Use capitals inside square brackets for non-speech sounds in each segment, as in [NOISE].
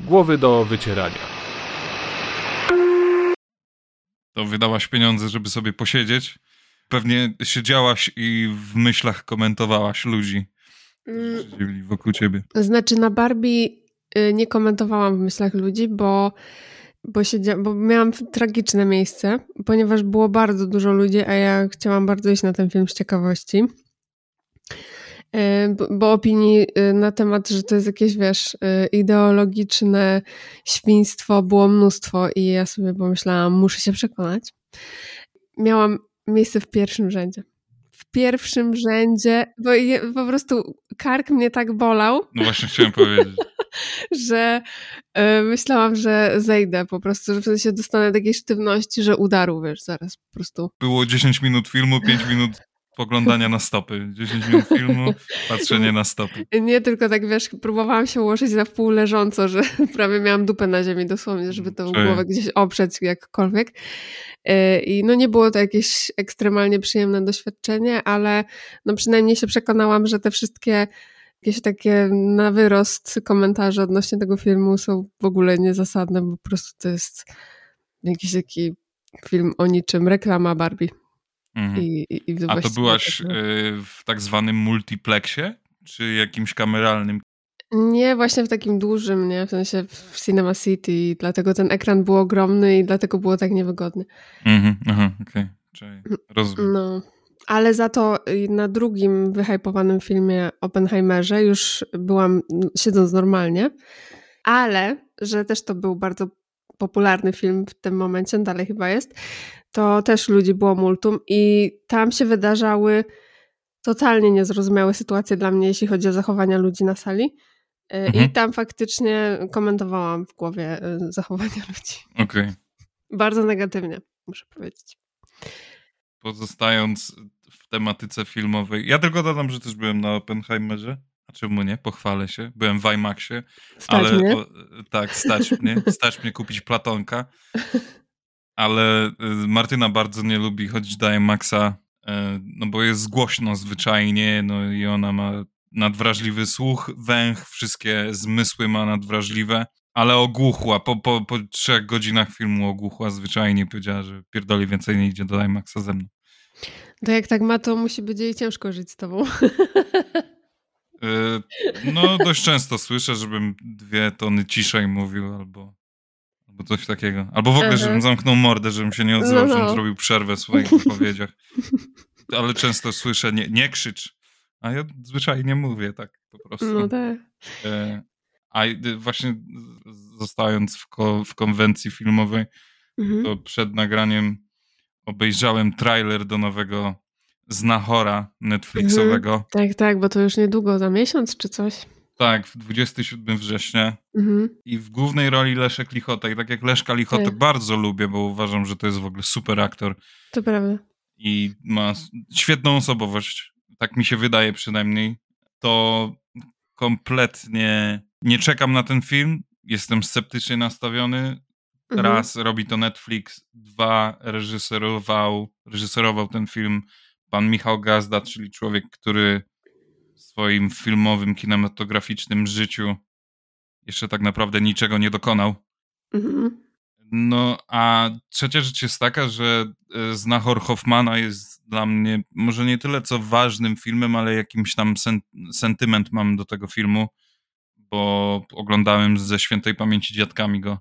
Głowy do wycierania. To wydałaś pieniądze, żeby sobie posiedzieć. Pewnie siedziałaś i w myślach komentowałaś ludzi, którzy siedzieli wokół ciebie. Znaczy na Barbie y, nie komentowałam w myślach ludzi, bo, bo, siedzia, bo miałam tragiczne miejsce, ponieważ było bardzo dużo ludzi, a ja chciałam bardzo iść na ten film z ciekawości. Bo, opinii y, na temat, że to jest jakieś, wiesz, y, ideologiczne świństwo było mnóstwo i ja sobie pomyślałam, muszę się przekonać. Miałam miejsce w pierwszym rzędzie. W pierwszym rzędzie, bo po prostu kark mnie tak bolał, No właśnie chciałem powiedzieć. [LAUGHS] że y, myślałam, że zejdę po prostu, że w sensie dostanę takiej sztywności, że udaru, wiesz, zaraz po prostu. Było 10 minut filmu, 5 minut poglądania na stopy. 10 minut filmu, patrzenie na stopy. Nie tylko tak, wiesz, próbowałam się ułożyć na wpół leżąco, że [LAUGHS] prawie miałam dupę na ziemi dosłownie, żeby tą Czuję. głowę gdzieś oprzeć jakkolwiek. Y, I no nie było to jakieś ekstremalnie przyjemne doświadczenie, ale no przynajmniej się przekonałam, że te wszystkie jakieś takie na wyrost komentarze odnośnie tego filmu są w ogóle niezasadne, bo po prostu to jest jakiś taki film o niczym, reklama Barbie. Mhm. I, i, i A to byłaś tak, no. y, w tak zwanym multiplexie? Czy jakimś kameralnym? Nie, właśnie w takim dużym, nie? W sensie w Cinema City, dlatego ten ekran był ogromny i dlatego było tak niewygodny. Mhm, aha, okej. Czyli Rozumiem. No. Ale za to y, na drugim wyhypowanym filmie Oppenheimerze już byłam mm, siedząc normalnie, ale że też to był bardzo popularny film w tym momencie, dalej chyba jest, to też ludzi było multum i tam się wydarzały totalnie niezrozumiałe sytuacje dla mnie, jeśli chodzi o zachowania ludzi na sali. Y, Mhm. I tam faktycznie komentowałam w głowie y, zachowania [LAUGHS] ludzi. Okej. Bardzo negatywnie, muszę powiedzieć. Pozostając w tematyce filmowej. Ja tylko dodam, że też byłem na Oppenheimerze. A czemu nie? Pochwalę się. Byłem w IMAXie. Stać ale mnie. O, tak, stać mnie. Stać mnie kupić platonka. Ale y, Martyna bardzo nie lubi chodzić do IMAXa, y, no bo jest głośno zwyczajnie, no i ona ma nadwrażliwy słuch, węch, wszystkie zmysły ma nadwrażliwe, ale ogłuchła. Po, po, po trzech godzinach filmu ogłuchła zwyczajnie powiedziała, że pierdoli więcej nie idzie do IMAXa ze mną. To jak tak ma, to musi być jej ciężko żyć z tobą. [LAUGHS] Y, No, dość często słyszę, żebym dwie tony ciszej mówił albo, albo coś takiego. Albo w ogóle, Aha. żebym zamknął mordę, żebym się nie odzywał, No, no. żebym zrobił przerwę w swoich [LAUGHS] wypowiedziach. Ale często słyszę, nie, nie krzycz. A ja zwyczajnie mówię tak po prostu. No tak. E, A właśnie zostając w, ko- w konwencji filmowej, Mhm. to przed nagraniem obejrzałem trailer do nowego Znachora Netflixowego. Tak, tak, bo to już niedługo, za miesiąc czy coś. Tak, w 27 września. Mhm. I w głównej roli Leszek Lichota. I tak jak Leszka Lichotę Tak. bardzo lubię, bo uważam, że to jest w ogóle super aktor To prawda. i ma świetną osobowość. Tak mi się wydaje przynajmniej. To kompletnie nie czekam na ten film. Jestem sceptycznie nastawiony. Mhm. Raz robi to Netflix, dwa reżyserował, reżyserował ten film pan Michał Gazda, czyli człowiek, który w swoim filmowym, kinematograficznym życiu jeszcze tak naprawdę niczego nie dokonał. Mhm. No, a trzecia rzecz jest taka, że e, Znachor Hoffmana jest dla mnie może nie tyle co ważnym filmem, ale jakimś tam sen sentyment mam do tego filmu, bo oglądałem ze świętej pamięci dziadkami go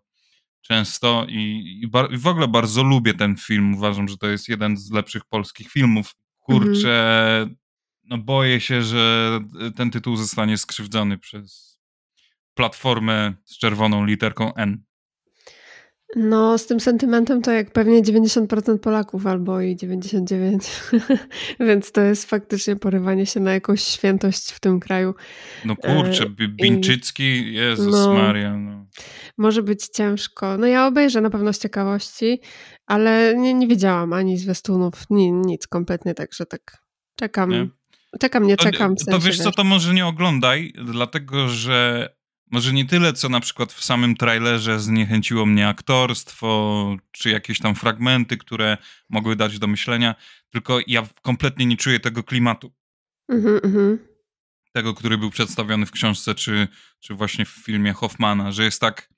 często i, i, i w ogóle bardzo lubię ten film. Uważam, że to jest jeden z lepszych polskich filmów. Kurczę, no boję się, że ten tytuł zostanie skrzywdzony przez platformę z czerwoną literką N. No, z tym sentymentem to jak pewnie 90% Polaków albo i 99%. [LAUGHS] Więc to jest faktycznie porywanie się na jakąś świętość w tym kraju. No kurczę, E, Bi- Bińczycki, Jezus no. Maria, no. Może być ciężko. No ja obejrzę na pewno z ciekawości, ale nie, nie widziałam ani zwiastunów, ni, nic kompletnie, także tak czekam. Nie? Czekam, nie To, czekam. W to sensie, wiesz co, to może nie oglądaj, dlatego że może nie tyle, co na przykład w samym trailerze zniechęciło mnie aktorstwo, czy jakieś tam fragmenty, które mogły dać do myślenia, tylko ja kompletnie nie czuję tego klimatu. Mhm, mhm. tego, który był przedstawiony w książce, czy, czy właśnie w filmie Hoffmana, że jest tak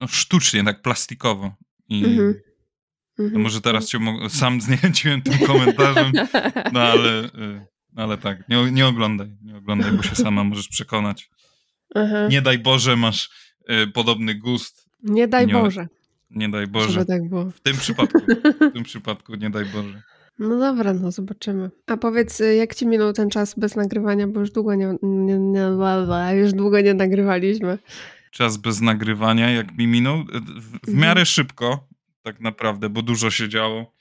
no, sztucznie, tak plastikowo. I Mhm. No Mhm. może teraz cię sam [LAUGHS] zniechęciłem tym komentarzem, no ale, y, ale tak, nie, nie oglądaj, nie oglądaj, bo się sama możesz przekonać. Aha. Nie daj Boże, masz y, podobny gust, Nie daj nie- Boże, nie daj Boże. tak było. W tym przypadku, w tym przypadku nie daj Boże. No dobra, no zobaczymy. A powiedz, y, jak ci minął ten czas bez nagrywania, bo już długo nie, nie, nie już długo nie nagrywaliśmy. Czas bez nagrywania, jak mi minął, y, w, w Mhm. miarę szybko, tak naprawdę, bo dużo się działo,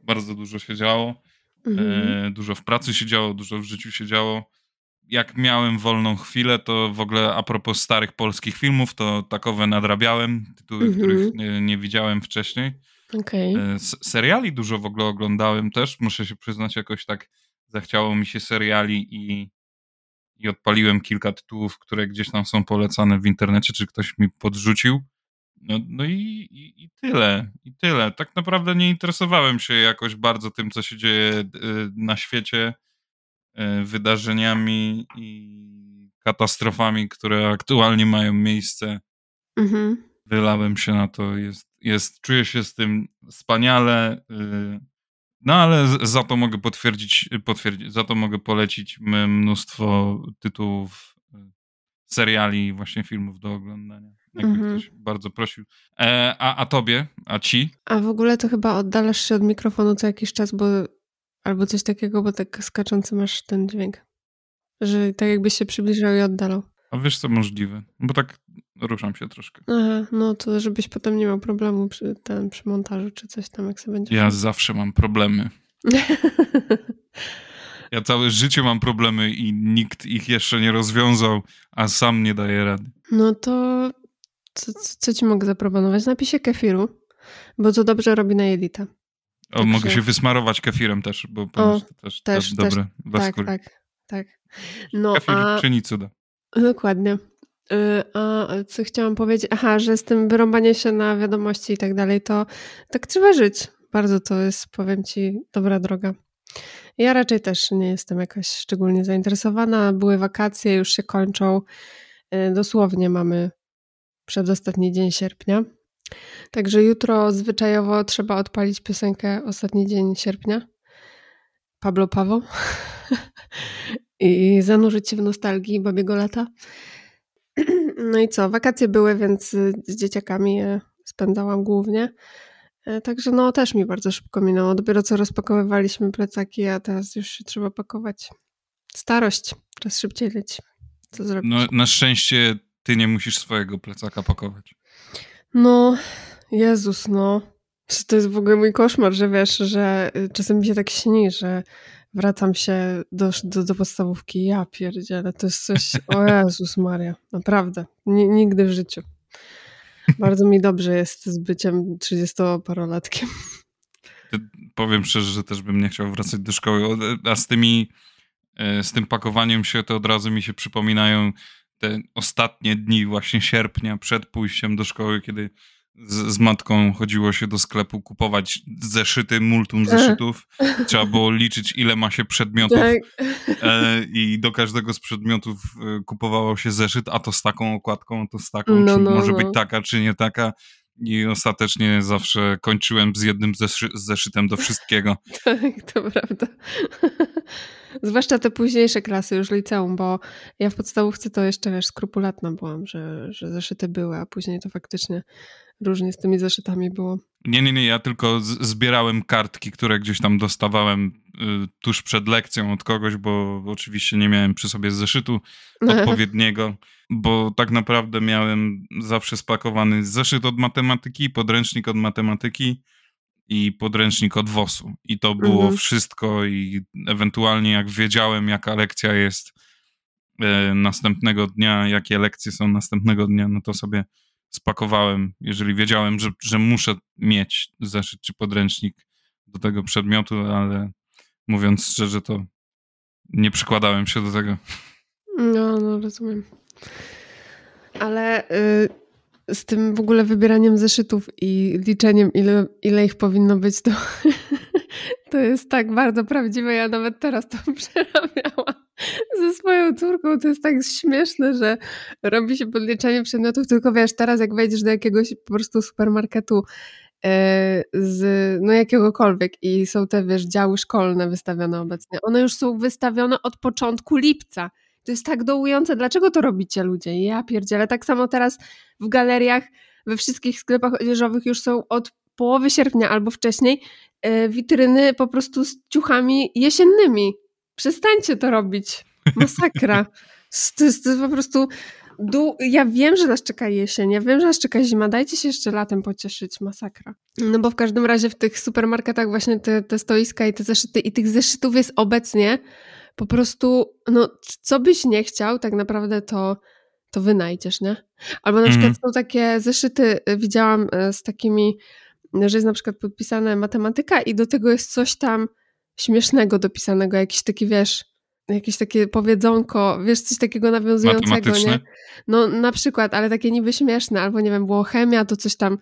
bardzo dużo się działo. Mhm. E, dużo w pracy się działo, dużo w życiu się działo. Jak miałem wolną chwilę, to w ogóle a propos starych polskich filmów, to takowe nadrabiałem, tytuły, Mhm. których nie, nie widziałem wcześniej. Okej. E, seriali dużo w ogóle oglądałem też, muszę się przyznać, jakoś tak zachciało mi się seriali i, i odpaliłem kilka tytułów, które gdzieś tam są polecane w internecie, czy ktoś mi podrzucił. No, no i, i, i tyle, i tyle. Tak naprawdę nie interesowałem się jakoś bardzo tym, co się dzieje y, na świecie, y, wydarzeniami i katastrofami, które aktualnie mają miejsce. Mhm. Wylałem się na to, jest, jest, czuję się z tym wspaniale, y, no ale za to mogę potwierdzić, potwierdzić za to mogę polecić mnóstwo tytułów, seriali, właśnie filmów do oglądania. Jakby Mhm. ktoś bardzo prosił. E, a, a tobie? A ci? A w ogóle to chyba oddalasz się od mikrofonu co jakiś czas, bo albo coś takiego, bo tak skaczący masz ten dźwięk. Że tak jakbyś się przybliżał i oddalał. A wiesz co możliwe? Bo tak ruszam się troszkę. Aha, no to żebyś potem nie miał problemu przy, ten, przy montażu czy coś tam, jak sobie będzie. Ja zawsze mam problemy. [LAUGHS] Ja całe życie mam problemy i nikt ich jeszcze nie rozwiązał, a sam nie daje rady. No to co, co, co ci mogę zaproponować? Napisie kefiru, bo to dobrze robi na jelita. O, Także- mogę się wysmarować kefirem też, bo to też, też, też dobre dla Tak, skóry. tak, tak. No Kefir a czyni cuda. dokładnie. Y, A co chciałam powiedzieć? Aha, że z tym wyrąbaniem się na wiadomości i tak dalej, to tak trzeba żyć. Bardzo to jest, powiem ci, dobra droga. Ja raczej też nie jestem jakoś szczególnie zainteresowana. Były wakacje, już się kończą. Y, Dosłownie mamy przedostatni dzień sierpnia. Także jutro zwyczajowo trzeba odpalić piosenkę Ostatni dzień sierpnia. Pablo Paweł. [LAUGHS] I zanurzyć się w nostalgii babiego lata. [CLEARS THROAT] No i co, wakacje były, więc y, z dzieciakami je spędzałam głównie. E, Także no też mi bardzo szybko minęło. Dopiero co rozpakowywaliśmy plecaki, a teraz już się trzeba pakować. Starość, czas szybciej leci. Co zrobić? No, na szczęście ty nie musisz swojego plecaka pakować. No, Jezus, no. To jest w ogóle mój koszmar, że wiesz, że y, czasem mi się tak śni, że wracam się do, do, do podstawówki. Ja pierdzielę, to jest coś... [LAUGHS] O Jezus Maria, naprawdę. Ni- nigdy w życiu. Bardzo mi dobrze jest z byciem 30-parolatkiem. Powiem szczerze, że też bym nie chciał wracać do szkoły. O, A z tymi, e, z tym pakowaniem się, to od razu mi się przypominają te ostatnie dni właśnie sierpnia przed pójściem do szkoły, kiedy z, z matką chodziło się do sklepu kupować zeszyty, multum zeszytów. Trzeba było [LAUGHS] liczyć, ile ma się przedmiotów Tak. e, i do każdego z przedmiotów e, kupowało się zeszyt, a to z taką okładką, a to z taką, No, czy no, może no. być taka, czy nie taka. I ostatecznie zawsze kończyłem z jednym zeszy zeszytem do wszystkiego. [LAUGHS] Tak, to prawda. [LAUGHS] Zwłaszcza te późniejsze klasy, już liceum, bo ja w podstawówce to jeszcze, wiesz, skrupulatna byłam, że, że zeszyty były, a później to faktycznie różnie z tymi zeszytami było. Nie, nie, nie, ja tylko zbierałem kartki, które gdzieś tam dostawałem y, tuż przed lekcją od kogoś, bo oczywiście nie miałem przy sobie zeszytu [LAUGHS] odpowiedniego, bo tak naprawdę miałem zawsze spakowany zeszyt od matematyki, podręcznik od matematyki i podręcznik od WOS-u. I to było Mhm. wszystko i ewentualnie jak wiedziałem, jaka lekcja jest e, następnego dnia, jakie lekcje są następnego dnia, no to sobie spakowałem, jeżeli wiedziałem, że, że muszę mieć zeszyt czy podręcznik do tego przedmiotu, ale mówiąc szczerze, to nie przykładałem się do tego. No, no, rozumiem. Ale y, z tym w ogóle wybieraniem zeszytów i liczeniem, ile, ile ich powinno być, to, [LAUGHS] to jest tak bardzo prawdziwe. Ja nawet teraz to [LAUGHS] przerabiałam ze swoją córką, to jest tak śmieszne, że robi się podliczanie przedmiotów, tylko wiesz, teraz jak wejdziesz do jakiegoś po prostu supermarketu e, z no jakiegokolwiek i są te, wiesz, działy szkolne wystawione obecnie, one już są wystawione od początku lipca. To jest tak dołujące. Dlaczego to robicie ludzie? Ja pierdzielę. Tak samo teraz w galeriach, we wszystkich sklepach odzieżowych już są od połowy sierpnia albo wcześniej e, witryny po prostu z ciuchami jesiennymi. Przestańcie to robić. Masakra. To jest, to jest po prostu. Dół. Ja wiem, że nas czeka jesień, ja wiem, że nas czeka zima. Dajcie się jeszcze latem pocieszyć. Masakra. No bo w każdym razie w tych supermarketach właśnie te, te stoiska i te zeszyty, i tych zeszytów jest obecnie po prostu, no co byś nie chciał, tak naprawdę to, to wynajdziesz, nie? Albo na przykład mhm. są takie zeszyty, y, widziałam y, z takimi, że jest na przykład podpisane matematyka i do tego jest coś tam śmiesznego dopisanego, jakiś taki, wiesz, jakieś takie powiedzonko, wiesz, coś takiego nawiązującego, nie? No na przykład, ale takie niby śmieszne, albo nie wiem, było chemia, to coś tam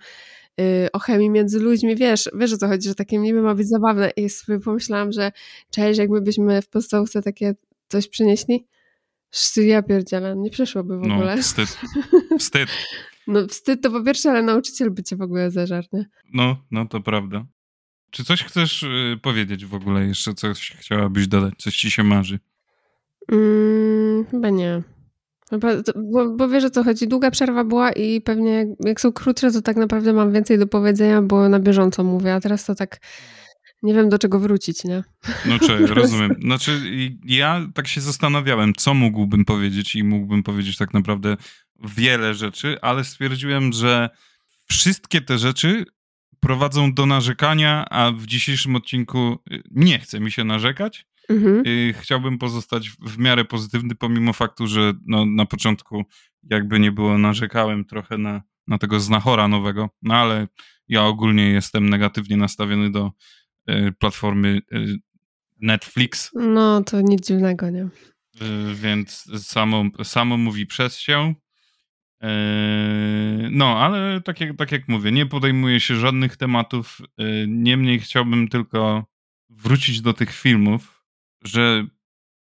Y, o chemii między ludźmi, wiesz, wiesz o co chodzi, że takie niby ma być zabawne i sobie pomyślałam, że cześć, jakby byśmy w podstawce takie coś przynieśli, ja pierdzielę, nie przeszłoby w no, ogóle. No, wstyd. [LAUGHS] Wstyd. no wstyd to po pierwsze, ale nauczyciel by cię w ogóle zażarł, nie? No, no to prawda. Czy coś chcesz y, powiedzieć w ogóle jeszcze, coś chciałabyś dodać, coś ci się marzy? Mm, chyba nie. No bo, bo wiesz o co chodzi, długa przerwa była i pewnie jak są krótsze, to tak naprawdę mam więcej do powiedzenia, bo na bieżąco mówię, a teraz to tak nie wiem do czego wrócić, nie? No czy, [LAUGHS] rozumiem. Znaczy ja tak się zastanawiałem, co mógłbym powiedzieć i mógłbym powiedzieć tak naprawdę wiele rzeczy, ale stwierdziłem, że wszystkie te rzeczy prowadzą do narzekania, a w dzisiejszym odcinku nie chce mi się narzekać, Mhm. Chciałbym pozostać w miarę pozytywny, pomimo faktu, że no, na początku jakby nie było, narzekałem trochę na, na tego znachora nowego, no ale ja ogólnie jestem negatywnie nastawiony do y, platformy y, Netflix. No, to nic dziwnego, nie? Y, więc samo, samo mówi przez się. No, ale tak jak, tak jak mówię, nie podejmuję się żadnych tematów. Niemniej chciałbym tylko wrócić do tych filmów, że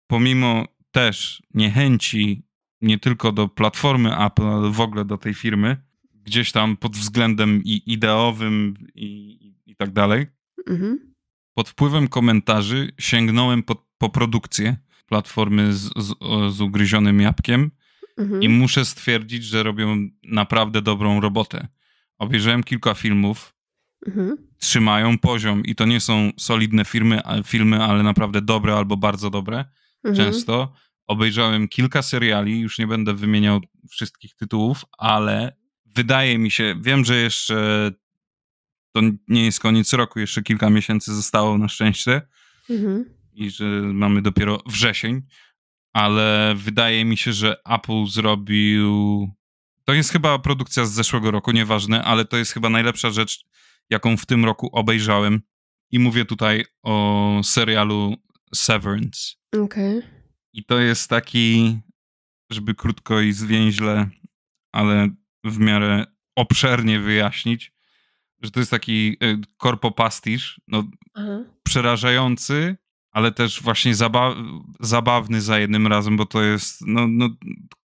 pomimo też niechęci nie tylko do platformy Apple, ale w ogóle do tej firmy, gdzieś tam pod względem i ideowym i, i, tak dalej, mhm. pod wpływem komentarzy sięgnąłem pod, po produkcję platformy z, z, z ugryzionym jabłkiem mhm. i muszę stwierdzić, że robią naprawdę dobrą robotę. Obejrzałem kilka filmów, mhm. trzymają poziom i to nie są solidne firmy, filmy, ale naprawdę dobre albo bardzo dobre. Mhm. Często obejrzałem kilka seriali, już nie będę wymieniał wszystkich tytułów, ale wydaje mi się, wiem, że jeszcze to nie jest koniec roku, jeszcze kilka miesięcy zostało na szczęście mhm. i że mamy dopiero wrzesień, ale wydaje mi się, że Apple zrobił. To jest chyba produkcja z zeszłego roku, nieważne, ale to jest chyba najlepsza rzecz, jaką w tym roku obejrzałem. I mówię tutaj o serialu Severance. Okej. Okay. I to jest taki, żeby krótko i zwięźle, ale w miarę obszernie wyjaśnić, że to jest taki e, korpopastisz, no, przerażający, ale też właśnie zaba zabawny za jednym razem, bo to jest no, no,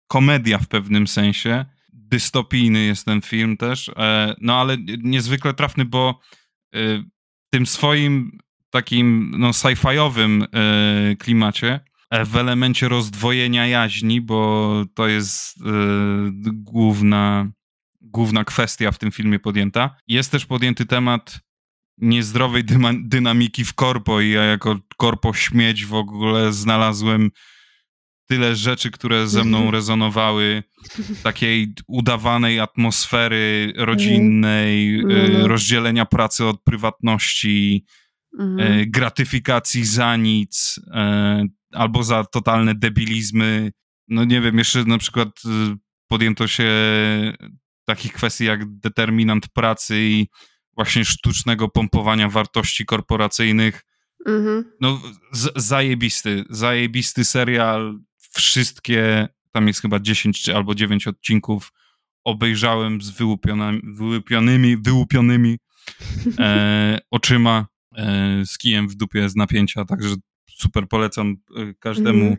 komedia w pewnym sensie dystopijny jest ten film też, e, no ale niezwykle trafny, bo e, tym swoim takim no sci-fiowym e, klimacie, w elemencie rozdwojenia jaźni, bo to jest główna, główna kwestia w tym filmie podjęta. Jest też podjęty temat niezdrowej dynamiki w korpo i ja jako korpo śmieć w ogóle znalazłem tyle rzeczy, które ze mną mhm. rezonowały, takiej udawanej atmosfery rodzinnej, mhm. no, no. rozdzielenia pracy od prywatności. E, gratyfikacji za nic, e, albo za totalne debilizmy. No nie wiem, jeszcze na przykład podjęto się takich kwestii jak determinant pracy i właśnie sztucznego pompowania wartości korporacyjnych. No, z- zajebisty, zajebisty serial wszystkie, tam jest chyba 10 czy albo 9 odcinków, obejrzałem z wyłupionymi, wyłupionymi [LAUGHS] e, oczyma, e, z kijem w dupie z napięcia, także super polecam e, każdemu. Mm.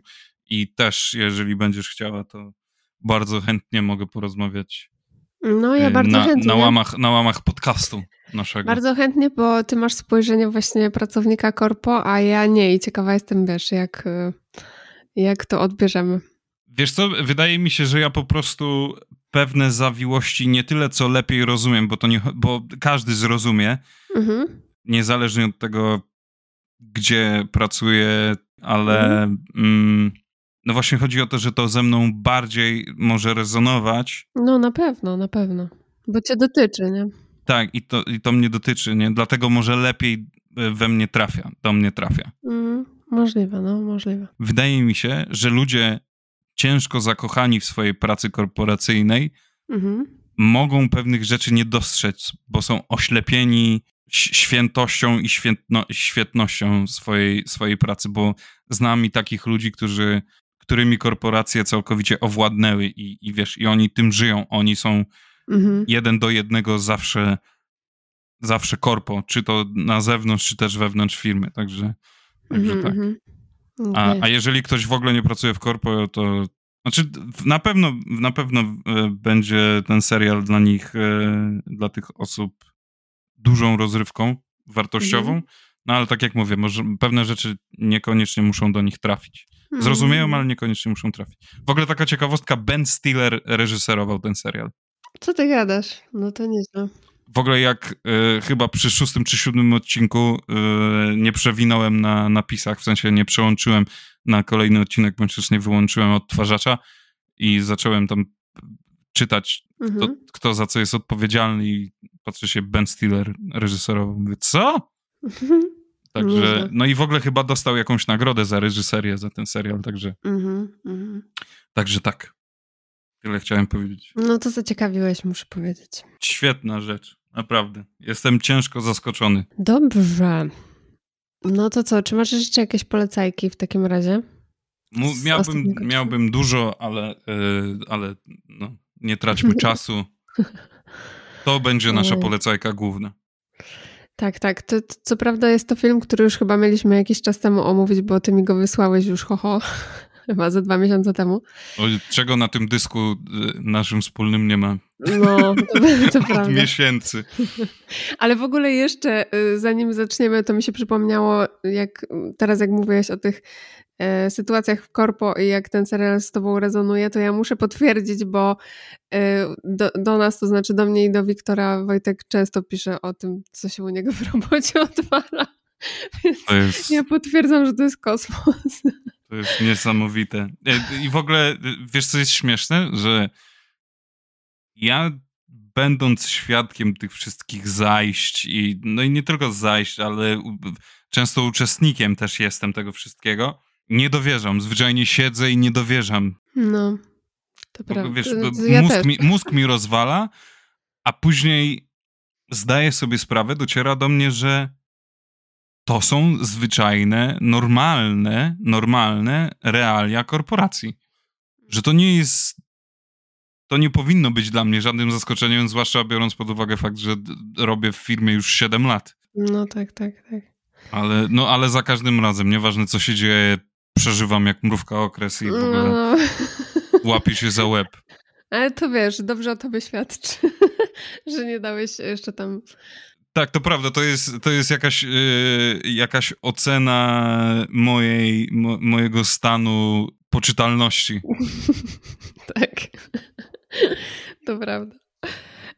I też, jeżeli będziesz chciała, to bardzo chętnie mogę porozmawiać No, ja y, bardzo na, chętnie. na, łamach, na łamach podcastu naszego. Bardzo chętnie, bo ty masz spojrzenie właśnie pracownika korpo, a ja nie i ciekawa jestem, wiesz, jak, y, jak to odbierzemy. Wiesz co, wydaje mi się, że ja po prostu pewne zawiłości nie tyle co lepiej rozumiem, bo to nie, bo każdy zrozumie, Mhm. niezależnie od tego, gdzie pracuje, ale mm, no właśnie chodzi o to, że to ze mną bardziej może rezonować. No na pewno, na pewno. Bo cię dotyczy, nie? Tak, i to, i to mnie dotyczy, nie? Dlatego może lepiej e, we mnie trafia, do mnie trafia. Mm, możliwe, no możliwe. Wydaje mi się, że ludzie ciężko zakochani w swojej pracy korporacyjnej Mhm. mogą pewnych rzeczy nie dostrzec, bo są oślepieni świętością i świętno, świetnością swojej, swojej pracy, bo znam i takich ludzi, którzy, którymi korporacje całkowicie owładnęły i, i wiesz, i oni tym żyją. Oni są Mhm. jeden do jednego zawsze zawsze korpo, czy to na zewnątrz, czy też wewnątrz firmy, także, także Mhm, tak. mhm. A, a jeżeli ktoś w ogóle nie pracuje w korpo, to znaczy na pewno, na pewno e, będzie ten serial dla nich, e, dla tych osób dużą rozrywką wartościową, Mhm. no ale tak jak mówię, może pewne rzeczy niekoniecznie muszą do nich trafić. Zrozumieją, Mhm. ale niekoniecznie muszą trafić. W ogóle taka ciekawostka, Ben Stiller reżyserował ten serial. Co ty gadasz? No to nieźle. W ogóle jak e, chyba przy szóstym czy siódmym odcinku e, nie przewinąłem na napisach, w sensie nie przełączyłem na kolejny odcinek, bądź też nie wyłączyłem odtwarzacza i zacząłem tam czytać, kto, Mhm. kto za co jest odpowiedzialny i patrzę się, Ben Stiller reżyserował. Mówię, co? [LAUGHS] Także, no i w ogóle chyba dostał jakąś nagrodę za reżyserię, za ten serial, także, Mhm, mhm. także tak. Tyle chciałem powiedzieć. No to zaciekawiłeś, muszę powiedzieć. Świetna rzecz, naprawdę. Jestem ciężko zaskoczony. Dobrze. No to co, czy masz jeszcze jakieś polecajki w takim razie? Miałbym, miałbym dużo, ale, yy, ale no, nie traćmy [LAUGHS] czasu. To będzie nasza polecajka główna. Tak, tak. To, to, co prawda jest to film, który już chyba mieliśmy jakiś czas temu omówić, bo ty mi go wysłałeś już, hoho, chyba ze dwa miesiące temu. O, czego na tym dysku y, naszym wspólnym nie ma No, to, [LAUGHS] to od prawda. miesięcy. [LAUGHS] Ale w ogóle jeszcze, y, zanim zaczniemy, to mi się przypomniało, jak teraz jak mówiłeś o tych e, sytuacjach w korpo i jak ten serial z tobą rezonuje, to ja muszę potwierdzić, bo e, do, do nas, to znaczy do mnie i do Wiktora, Wojtek często pisze o tym, co się u niego w robocie [LAUGHS] odwala. Więc jest, ja potwierdzam, że to jest kosmos. To jest niesamowite. E, I w ogóle, y, wiesz co jest śmieszne? Że ja będąc świadkiem tych wszystkich zajść i no i nie tylko zajść, ale często uczestnikiem też jestem tego wszystkiego, nie dowierzam. Zwyczajnie siedzę i nie dowierzam. No, to prawda. wiesz, to ja mózg, mi, mózg mi rozwala, a później zdaję sobie sprawę, dociera do mnie, że to są zwyczajne, normalne, normalne realia korporacji. Że to nie jest. To nie powinno być dla mnie żadnym zaskoczeniem, zwłaszcza biorąc pod uwagę fakt, że robię w firmie już 7 lat. No tak, tak, tak. Ale, no, ale za każdym razem, nieważne co się dzieje, przeżywam jak mrówka okres i w ogóle No. [LAUGHS] łapię się za łeb. Ale to wiesz, dobrze o tobie świadczy, [LAUGHS] że nie dałeś jeszcze tam. Tak, to prawda, to jest, to jest jakaś, yy, jakaś ocena mojej, mo, mojego stanu poczytalności. [LAUGHS] tak. [LAUGHS] to prawda.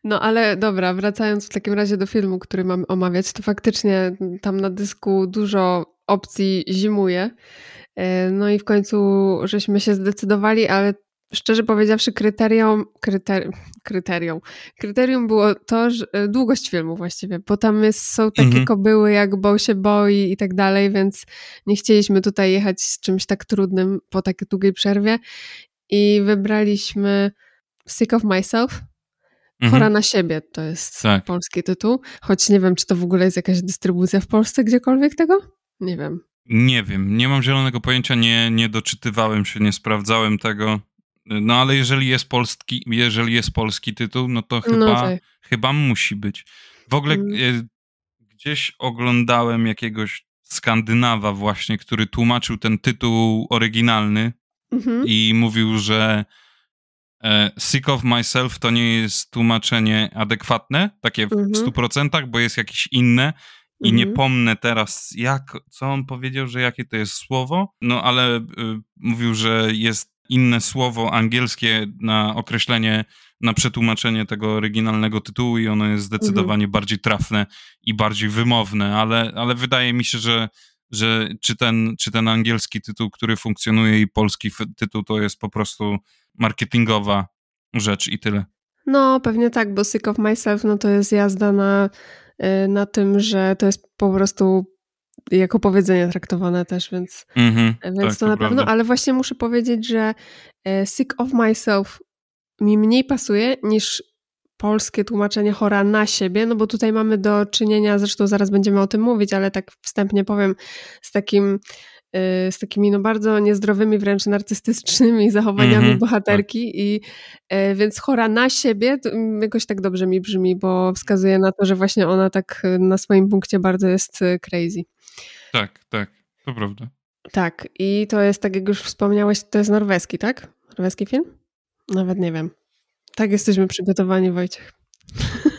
No ale dobra, wracając w takim razie do filmu, który mamy omawiać, to faktycznie tam na dysku dużo opcji zimuje. E, No i w końcu żeśmy się zdecydowali, ale szczerze powiedziawszy, kryterium, kryter, kryterium, kryterium było to, że e, długość filmu właściwie, bo tam jest, są takie Mhm. kobyły jak Bo się boi i tak dalej, więc nie chcieliśmy tutaj jechać z czymś tak trudnym po tak długiej przerwie i wybraliśmy Sick of Myself. Mhm. Chora na siebie to jest Tak. polski tytuł, choć nie wiem, czy to w ogóle jest jakaś dystrybucja w Polsce gdziekolwiek tego? Nie wiem. Nie wiem, nie mam zielonego pojęcia, nie, nie doczytywałem się, nie sprawdzałem tego. No ale jeżeli jest polski, jeżeli jest polski tytuł, no to chyba, No tak. chyba musi być. W ogóle Mm. e, gdzieś oglądałem jakiegoś Skandynawa właśnie, który tłumaczył ten tytuł oryginalny Mhm. i mówił, że e, Sick of Myself to nie jest tłumaczenie adekwatne, takie w Mhm. 100%, bo jest jakieś inne i nie Mhm. pomnę teraz, jak, co on powiedział, że jakie to jest słowo, no ale y, mówił, że jest inne słowo angielskie na określenie, na przetłumaczenie tego oryginalnego tytułu i ono jest zdecydowanie bardziej trafne i bardziej wymowne, ale, ale wydaje mi się, że, że czy, ten, czy ten angielski tytuł, który funkcjonuje i polski tytuł to jest po prostu marketingowa rzecz i tyle. No, pewnie tak, bo Sick of Myself no to jest jazda na, y, na tym, że to jest po prostu jako powiedzenie traktowane też, więc, Mhm, więc tak, to na pewno, prawda. ale właśnie muszę powiedzieć, że e, Sick of Myself mi mniej pasuje niż polskie tłumaczenie chora na siebie, no bo tutaj mamy do czynienia, zresztą zaraz będziemy o tym mówić, ale tak wstępnie powiem, z takim y, z takimi no bardzo niezdrowymi, wręcz narcystycznymi [LAUGHS] zachowaniami Mhm, bohaterki i e, więc chora na siebie mm, jakoś tak dobrze mi brzmi, bo wskazuje na to, że właśnie ona tak na swoim punkcie bardzo jest crazy. Tak, tak, to prawda. Tak, i to jest, tak jak już wspomniałeś, to jest norweski, tak? Norweski film? Nawet nie wiem. Tak jesteśmy przygotowani, Wojciech. [LAUGHS]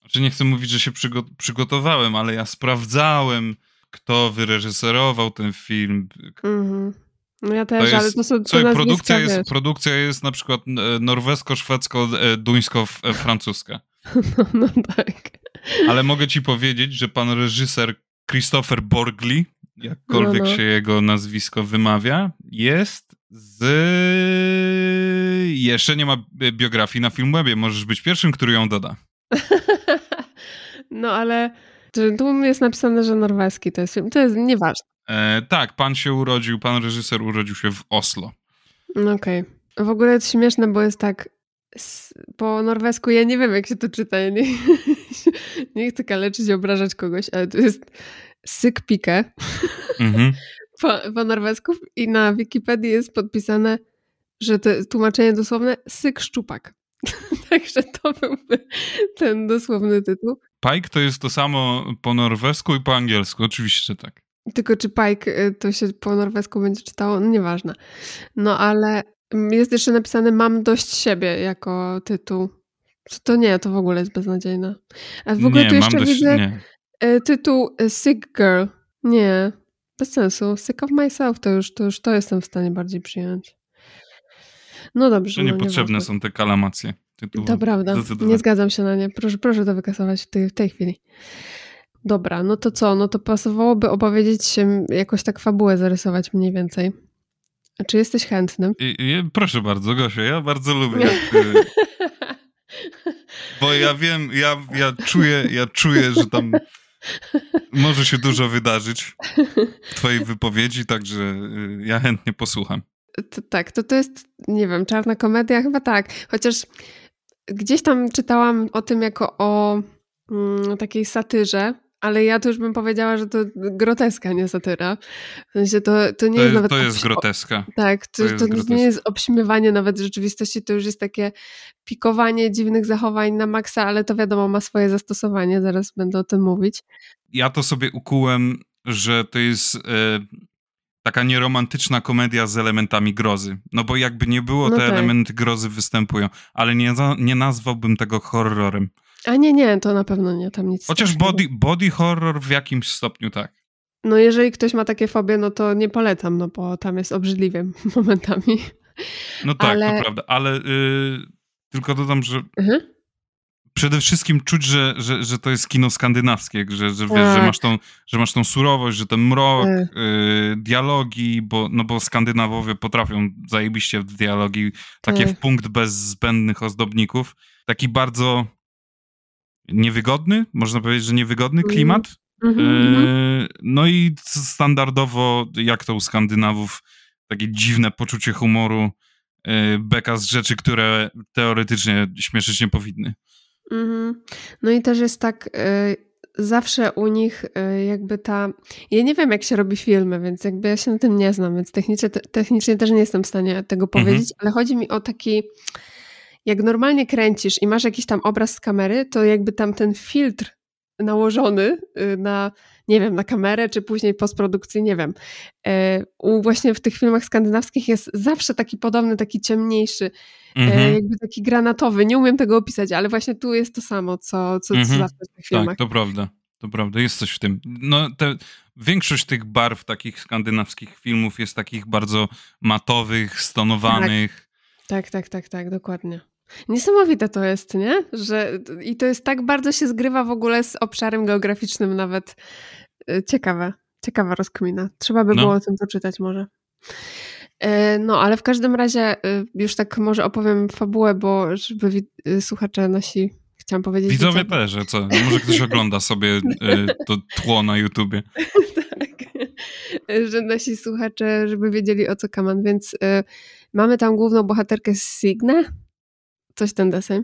Znaczy nie chcę mówić, że się przygo- przygotowałem, ale ja sprawdzałem, kto wyreżyserował ten film. Mhm. No ja To też, ale jest, to są to produkcja, wiesz. jest, produkcja jest na przykład e, norwesko-szwedzko-duńsko-francuska. [LAUGHS] No, no tak. Ale mogę ci powiedzieć, że pan reżyser Christopher Borgli, jakkolwiek No, no. się jego nazwisko wymawia, jest z... Jeszcze nie ma biografii na Filmwebie. Możesz być pierwszym, który ją doda. [LAUGHS] No ale tu jest napisane, że norweski to jest film. To jest nieważne. E, tak, pan się urodził, pan reżyser urodził się w Oslo. No Okej. W ogóle jest śmieszne, bo jest tak po norwesku, ja nie wiem jak się to czyta, ja nie, [LAUGHS] nie chcę kaleczyć i obrażać kogoś, ale to jest sykpike Mhm. [LAUGHS] po, po norwesku i na Wikipedii jest podpisane, że to tłumaczenie dosłowne syk szczupak. [LAUGHS] Także to byłby ten dosłowny tytuł. Pike to jest to samo po norwesku i po angielsku, oczywiście, że tak. Tylko czy Pike y, to się po norwesku będzie czytało? No nieważne. No ale jest jeszcze napisane mam dość siebie jako tytuł. To- To nie, to w ogóle jest beznadziejne. A w ogóle nie, tu jeszcze dość, widzę nie. y, tytuł y, Sick Girl. Nie, bez sensu. Sick of Myself to już to, już to jestem w stanie bardziej przyjąć. No dobrze. Że no, niepotrzebne nieważne. są te kalamacje. Tytułu. To prawda. Nie zgadzam się na nie. Proszę, proszę to wykasować w tej, w tej chwili. Dobra, no to co? No to pasowałoby opowiedzieć się, jakoś tak fabułę zarysować mniej więcej. Czy jesteś chętny? I, i, proszę bardzo, Gosia, ja bardzo lubię. Jak, y, bo ja wiem, ja, ja, czuję, ja czuję, że tam może się dużo wydarzyć w twojej wypowiedzi, także y, ja chętnie posłucham. To, tak, to to jest, nie wiem, czarna komedia? Chyba tak. Chociaż gdzieś tam czytałam o tym jako o mm, takiej satyrze, ale ja to już bym powiedziała, że to groteska, nie satyra. W sensie to, to nie To jest jest, nawet... to jest obś- groteska. Tak, to, To to, jest nie groteska. jest obśmiewanie nawet rzeczywistości, to już jest takie pikowanie dziwnych zachowań na maksa, ale to wiadomo, ma swoje zastosowanie, zaraz będę o tym mówić. Ja to sobie ukułem, że to jest e, taka nieromantyczna komedia z elementami grozy. No bo jakby nie było, No te tak. elementy grozy występują, ale nie, nie nazwałbym tego horrorem. A nie, nie, to na pewno nie, tam nic Chociaż body, body horror w jakimś stopniu tak. No jeżeli ktoś ma takie fobie, no to nie polecam, no bo tam jest obrzydliwie [LAUGHS] momentami. No tak, Ale- to prawda, ale y, tylko dodam, że Mhm. przede wszystkim czuć, że, że, że to jest kino skandynawskie, że, że, wiesz, że, Tak. masz tą, że masz tą surowość, że ten mrok, Tak. y, dialogi, bo, no bo Skandynawowie potrafią zajebiście w dialogi, takie Tak. w punkt bez zbędnych ozdobników. Taki bardzo niewygodny, można powiedzieć, że niewygodny Mhm. klimat. Mhm, mhm. Y, no i standardowo, jak to u Skandynawów, takie dziwne poczucie humoru, y, beka z rzeczy, które teoretycznie śmieszyć nie powinny. Mhm. No i też jest tak, y, zawsze u nich jakby ta... Ja nie wiem, jak się robi filmy, więc jakby ja się na tym nie znam, więc technicznie, te, technicznie też nie jestem w stanie tego Mhm. powiedzieć, ale chodzi mi o taki... Jak normalnie kręcisz i masz jakiś tam obraz z kamery, to jakby tam ten filtr nałożony y, na, nie wiem, na kamerę, czy później postprodukcji, nie wiem. E, u, właśnie w tych filmach skandynawskich jest zawsze taki podobny, taki ciemniejszy, mhm. jakby taki granatowy. Nie umiem tego opisać, ale właśnie tu jest to samo, co, co, mhm. co zawsze w tych filmach. Tak, to prawda. To prawda, jest coś w tym. No, te, większość tych barw takich skandynawskich filmów jest takich bardzo matowych, stonowanych. Tak, tak, tak, tak, tak dokładnie. Niesamowite to jest, nie? Że, I to jest tak bardzo się zgrywa w ogóle z obszarem geograficznym nawet. Y, ciekawe, ciekawa rozkmina. Trzeba by no. było o tym poczytać może. Y, no, ale w każdym razie y, już tak może opowiem fabułę, bo żeby słuchacze nasi chciałam powiedzieć. Widzowie też, że co? Może ktoś [LAUGHS] ogląda sobie to tło na YouTubie. [LAUGHS] tak. Że nasi słuchacze, żeby wiedzieli o co kaman, więc mamy tam główną bohaterkę Signę, coś ten deseń.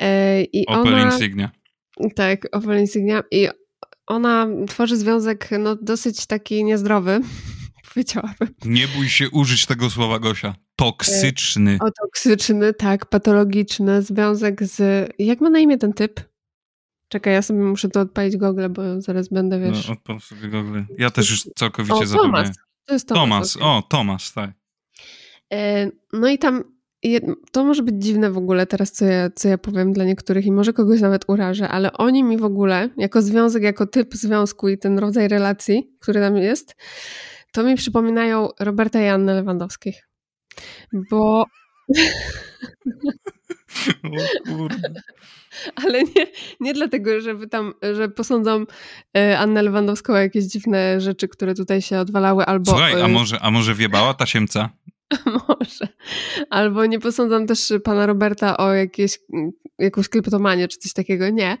E, I Opel ona, Insignia. Tak, Opel Insignia. I ona tworzy związek no, dosyć taki niezdrowy, [LAUGHS] powiedziałabym. Nie bój się użyć tego słowa, Gosia. Toksyczny. E, o, toksyczny, tak, patologiczny związek z... Jak ma na imię ten typ? Czekaj, ja sobie muszę to odpalić Google, bo zaraz będę, wiesz... No, odpal sobie Google. Ja też już całkowicie o, zapomniałem. To jest Tomas. Tomas, okay. o, Tomas, tak. E, no i tam to może być dziwne w ogóle teraz, co ja, co ja powiem dla niektórych i może kogoś nawet urażę, ale oni mi w ogóle, jako związek, jako typ związku i ten rodzaj relacji, który tam jest, to mi przypominają Roberta i Annę Lewandowskich. Bo... [LAUGHS] [LAUGHS] Ale nie, nie dlatego, żeby tam, że posądzą e, Annę Lewandowską o jakieś dziwne rzeczy, które tutaj się odwalały, albo... Słuchaj, a e, może, a może wiebała tasiemca? [LAUGHS] Może. Albo nie posądzam też pana Roberta o jakieś, jakąś kleptomanię czy coś takiego. Nie.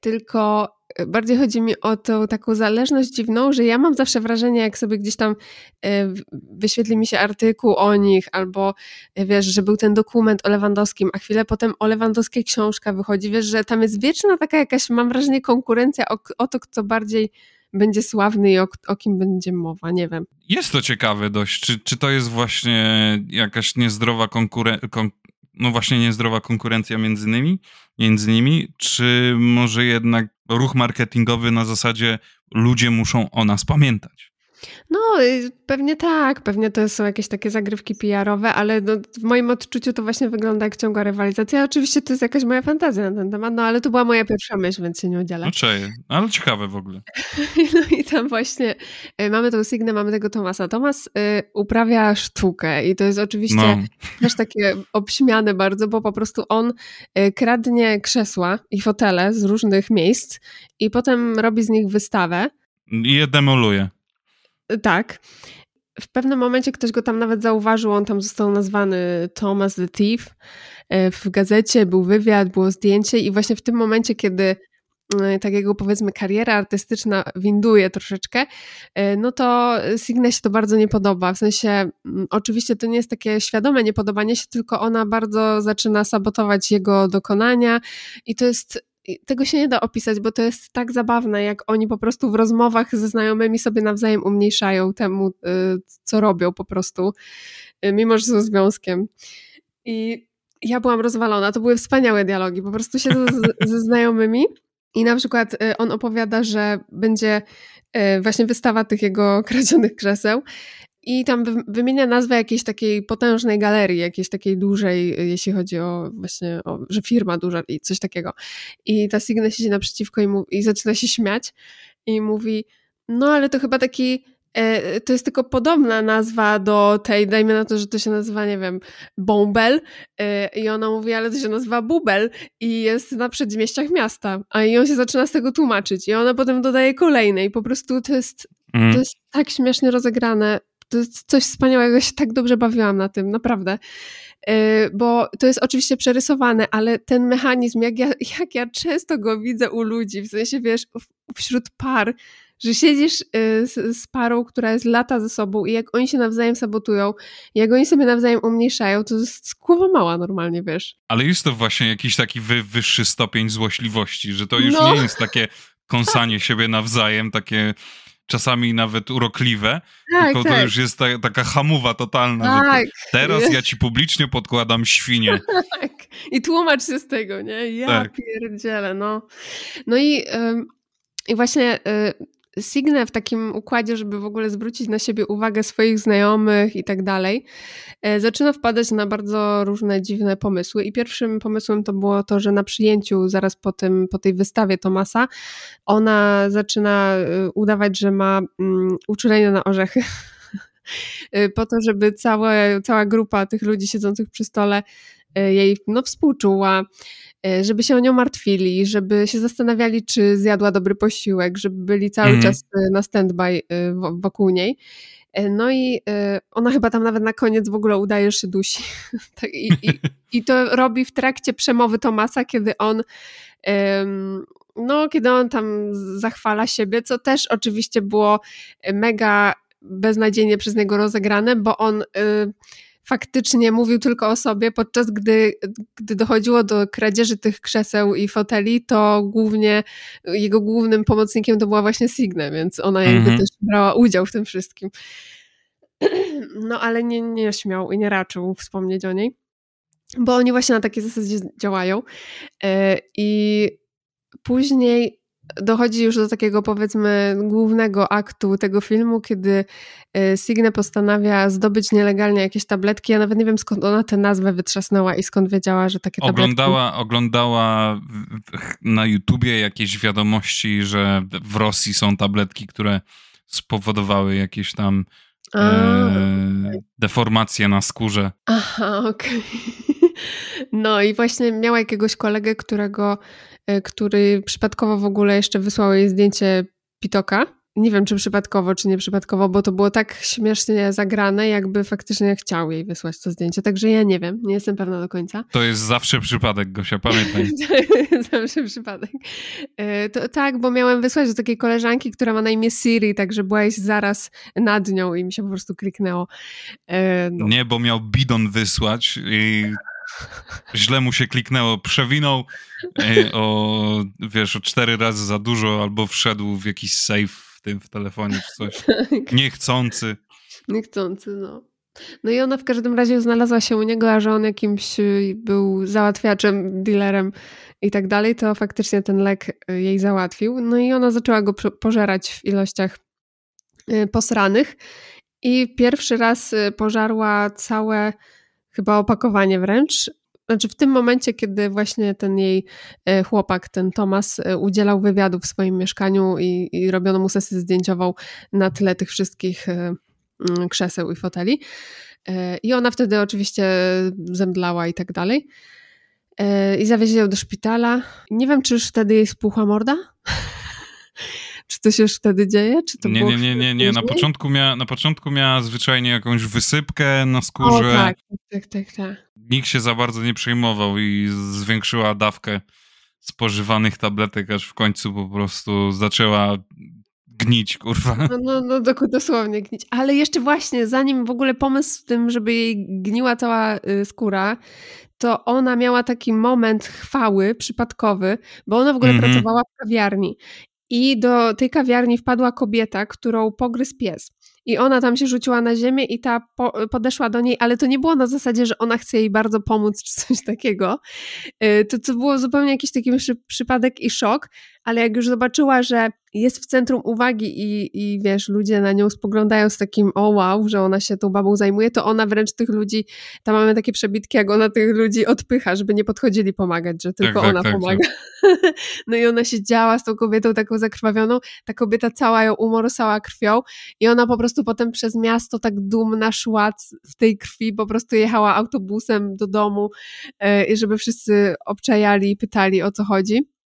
Tylko bardziej chodzi mi o tą taką zależność dziwną, że ja mam zawsze wrażenie, jak sobie gdzieś tam e, wyświetli mi się artykuł o nich, albo e, wiesz, że był ten dokument o Lewandowskim, a chwilę potem o Lewandowskiej książka wychodzi, wiesz, że tam jest wieczna taka jakaś, mam wrażenie, konkurencja o, o to, kto bardziej będzie sławny i o, o, kim będzie mowa, nie wiem. Jest to ciekawe dość. Czy, czy to jest właśnie jakaś niezdrowa konkurencja, kon, no właśnie niezdrowa konkurencja między nimi, między nimi, czy może jednak ruch marketingowy na zasadzie ludzie muszą o nas pamiętać? No, y, pewnie tak, pewnie to są jakieś takie zagrywki PR-owe, ale no, w moim odczuciu to właśnie wygląda jak ciągła rywalizacja. Oczywiście to jest jakaś moja fantazja na ten temat, no ale to była moja pierwsza myśl, więc się nie udzielę. No cześć, ale ciekawe w ogóle. [LAUGHS] no i tam właśnie y, mamy tą Signę, mamy tego Tomasa. Tomas y, uprawia sztukę i to jest oczywiście no. też takie obśmiane bardzo, bo po prostu on y, kradnie krzesła i fotele z różnych miejsc i potem robi z nich wystawę. I je demoluje. Tak. W pewnym momencie ktoś go tam nawet zauważył, on tam został nazwany Thomas the Thief. E, w gazecie był wywiad, było zdjęcie i właśnie w tym momencie, kiedy e, tak jego powiedzmy kariera artystyczna winduje troszeczkę, e, no to Signe się to bardzo nie podoba. W sensie, mm, oczywiście to nie jest takie świadome niepodobanie się, tylko ona bardzo zaczyna sabotować jego dokonania i to jest tego się nie da opisać, bo to jest tak zabawne, jak oni po prostu w rozmowach ze znajomymi sobie nawzajem umniejszają temu, y, co robią po prostu, y, mimo że są związkiem. I ja byłam rozwalona. To były wspaniałe dialogi. Po prostu siedzę ze znajomymi i na przykład y, on opowiada, że będzie właśnie wystawa tych jego kradzionych krzeseł i tam wymienia nazwę jakiejś takiej potężnej galerii, jakiejś takiej dużej, jeśli chodzi o właśnie, o, że firma duża i coś takiego. I ta Signa siedzi naprzeciwko i, mówi, i zaczyna się śmiać i mówi, no ale to chyba taki e, to jest tylko podobna nazwa do tej, dajmy na to, że to się nazywa, nie wiem, Bombel e, i ona mówi, ale to się nazywa Bubel i jest na przedmieściach miasta, a i on się zaczyna z tego tłumaczyć i ona potem dodaje kolejne i po prostu to jest, mm. to jest tak śmiesznie rozegrane to jest coś wspaniałego, ja się tak dobrze bawiłam na tym, naprawdę. E, bo to jest oczywiście przerysowane, ale ten mechanizm, jak ja, [LAUGHS] jak ja często go widzę u ludzi, w sensie wiesz, wśród par, że siedzisz e, z, z, parą, która jest lata ze sobą i jak oni się nawzajem sabotują, jak oni sobie nawzajem umniejszają, to jest głowa mała normalnie, wiesz. Ale jest to właśnie jakiś taki wy, wyższy stopień złośliwości, że to już no. nie jest takie kąsanie siebie nawzajem, takie czasami nawet urokliwe, tak, tylko tak. to już jest ta, taka hamowa totalna. Tak. teraz ja ci publicznie podkładam świnie. [LAUGHS] Tak. I tłumacz się z tego, nie? Ja tak. pierdzielę, no. No i I właśnie y, Signe w takim układzie, żeby w ogóle zwrócić na siebie uwagę swoich znajomych i tak dalej, y, zaczyna wpadać na bardzo różne dziwne pomysły. I pierwszym pomysłem to było to, że na przyjęciu, zaraz po, tym, po tej wystawie Tomasa, ona zaczyna y, udawać, że ma um, uczulenie na orzechy. [LAUGHS] po to, żeby całe, cała grupa tych ludzi siedzących przy stole jej no, współczuła, E, żeby się o nią martwili, żeby się zastanawiali, czy zjadła dobry posiłek, żeby byli cały mm. czas e, na standby e, wokół niej. No i ona chyba tam nawet na koniec w ogóle udaje, że się dusi. [LAUGHS] Tak, I, i, [LAUGHS] I to robi w trakcie przemowy Tomasa, kiedy on no, kiedy on tam zachwala siebie, co też oczywiście było mega beznadziejnie przez niego rozegrane, bo on faktycznie mówił tylko o sobie, podczas gdy, gdy dochodziło do kradzieży tych krzeseł i foteli, to głównie jego głównym pomocnikiem to była właśnie Signe, więc ona jakby mhm. też brała udział w tym wszystkim. [CLEARS THROAT] No ale nie, nie śmiał i nie raczył wspomnieć o niej, bo oni właśnie na takiej zasadzie działają. E, I później dochodzi już do takiego powiedzmy głównego aktu tego filmu, kiedy e, Signe postanawia zdobyć nielegalnie jakieś tabletki. Ja nawet nie wiem skąd ona tę nazwę wytrzasnęła i skąd wiedziała, że takie oglądała, tabletki... Oglądała na YouTubie jakieś wiadomości, że w Rosji są tabletki, które spowodowały jakieś tam A, e, deformacje na skórze. Aha, okej. Okay. [LAUGHS] No i właśnie miała jakiegoś kolegę, którego który przypadkowo w ogóle jeszcze wysłał jej zdjęcie Pitoka. Nie wiem, czy przypadkowo, czy nie przypadkowo, bo to było tak śmiesznie zagrane, jakby faktycznie chciał jej wysłać to zdjęcie. Także ja nie wiem, nie jestem pewna do końca. To jest zawsze przypadek, Gosia, pamiętaj. [LAUGHS] zawsze przypadek. E, to, tak, bo miałem wysłać do takiej koleżanki, która ma na imię Siri, także byłaś zaraz nad nią i mi się po prostu kliknęło. E, no. Nie, bo miał bidon wysłać i źle mu się kliknęło, przewinął e, o, wiesz, o cztery razy za dużo, albo wszedł w jakiś safe w tym w telefonie czy coś. Tak. Niechcący. Niechcący, no. No i ona w każdym razie znalazła się u niego, a że on jakimś y, był załatwiaczem, dealerem i tak dalej, to faktycznie ten lek y, jej załatwił. No i ona zaczęła go pożerać w ilościach y, posranych i pierwszy raz pożarła całe chyba opakowanie wręcz. Znaczy w tym momencie, kiedy właśnie ten jej e, chłopak, ten Tomas, e, udzielał wywiadu w swoim mieszkaniu i, i robiono mu sesję zdjęciową na tle tych wszystkich e, mm, krzeseł i foteli. I ona wtedy oczywiście zemdlała i tak dalej. I zawieźli ją do szpitala. Nie wiem, czy już wtedy jej spuchła morda? [LAUGHS] Czy to się już wtedy dzieje? Czy to nie, nie, nie, nie, nie. Na początku, miała, na początku miała zwyczajnie jakąś wysypkę na skórze. O, tak, tak, tak, tak. Nikt się za bardzo nie przejmował i zwiększyła dawkę spożywanych tabletek, aż w końcu po prostu zaczęła gnić, kurwa. No, no, no dosłownie gnić. Ale jeszcze właśnie, zanim w ogóle pomysł z tym, żeby jej gniła cała y, skóra, to ona miała taki moment chwały przypadkowy, bo ona w ogóle mm -hmm. pracowała w kawiarni i do tej kawiarni wpadła kobieta, którą pogryzł pies. I ona tam się rzuciła na ziemię i ta po, podeszła do niej, ale to nie było na zasadzie, że ona chce jej bardzo pomóc czy [LAUGHS] coś takiego. Y, to, to było zupełnie jakiś taki przypadek i szok, ale jak już zobaczyła, że jest w centrum uwagi i, i wiesz, ludzie na nią spoglądają z takim o wow, że ona się tą babą zajmuje, to ona wręcz tych ludzi, tam mamy takie przebitki, jak ona tych ludzi odpycha, żeby nie podchodzili pomagać, że tylko tak, tak ona tak, pomaga. Tak. [LAUGHS] no i ona się działa z tą kobietą taką zakrwawioną, ta kobieta cała ją umorsała krwią i ona po prostu potem przez miasto tak dumna szła w tej krwi, po prostu jechała autobusem do domu, yy, żeby wszyscy obczajali i pytali o co chodzi.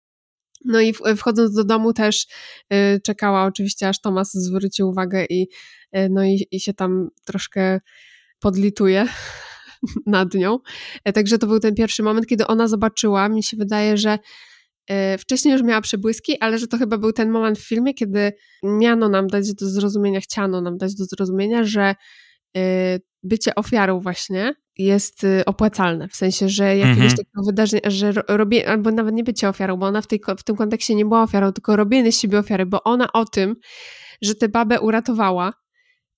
No i wchodząc do domu też y, czekała oczywiście, aż Tomas zwróci uwagę i, y, no i, i się tam troszkę podlituje [LAUGHS] nad nią. E, także to był ten pierwszy moment, kiedy ona zobaczyła, mi się wydaje, że wcześniej już miała przebłyski, ale że to chyba był ten moment w filmie, kiedy miano nam dać do zrozumienia, chciano nam dać do zrozumienia, że bycie ofiarą właśnie jest y, opłacalne. W sensie, że jakiegoś mhm. takiego wydarzenia, że robię, albo nawet nie bycie ofiarą, bo ona w, tej, w tym kontekście nie była ofiarą, tylko robienie z siebie ofiary, bo ona o tym, że tę babę uratowała,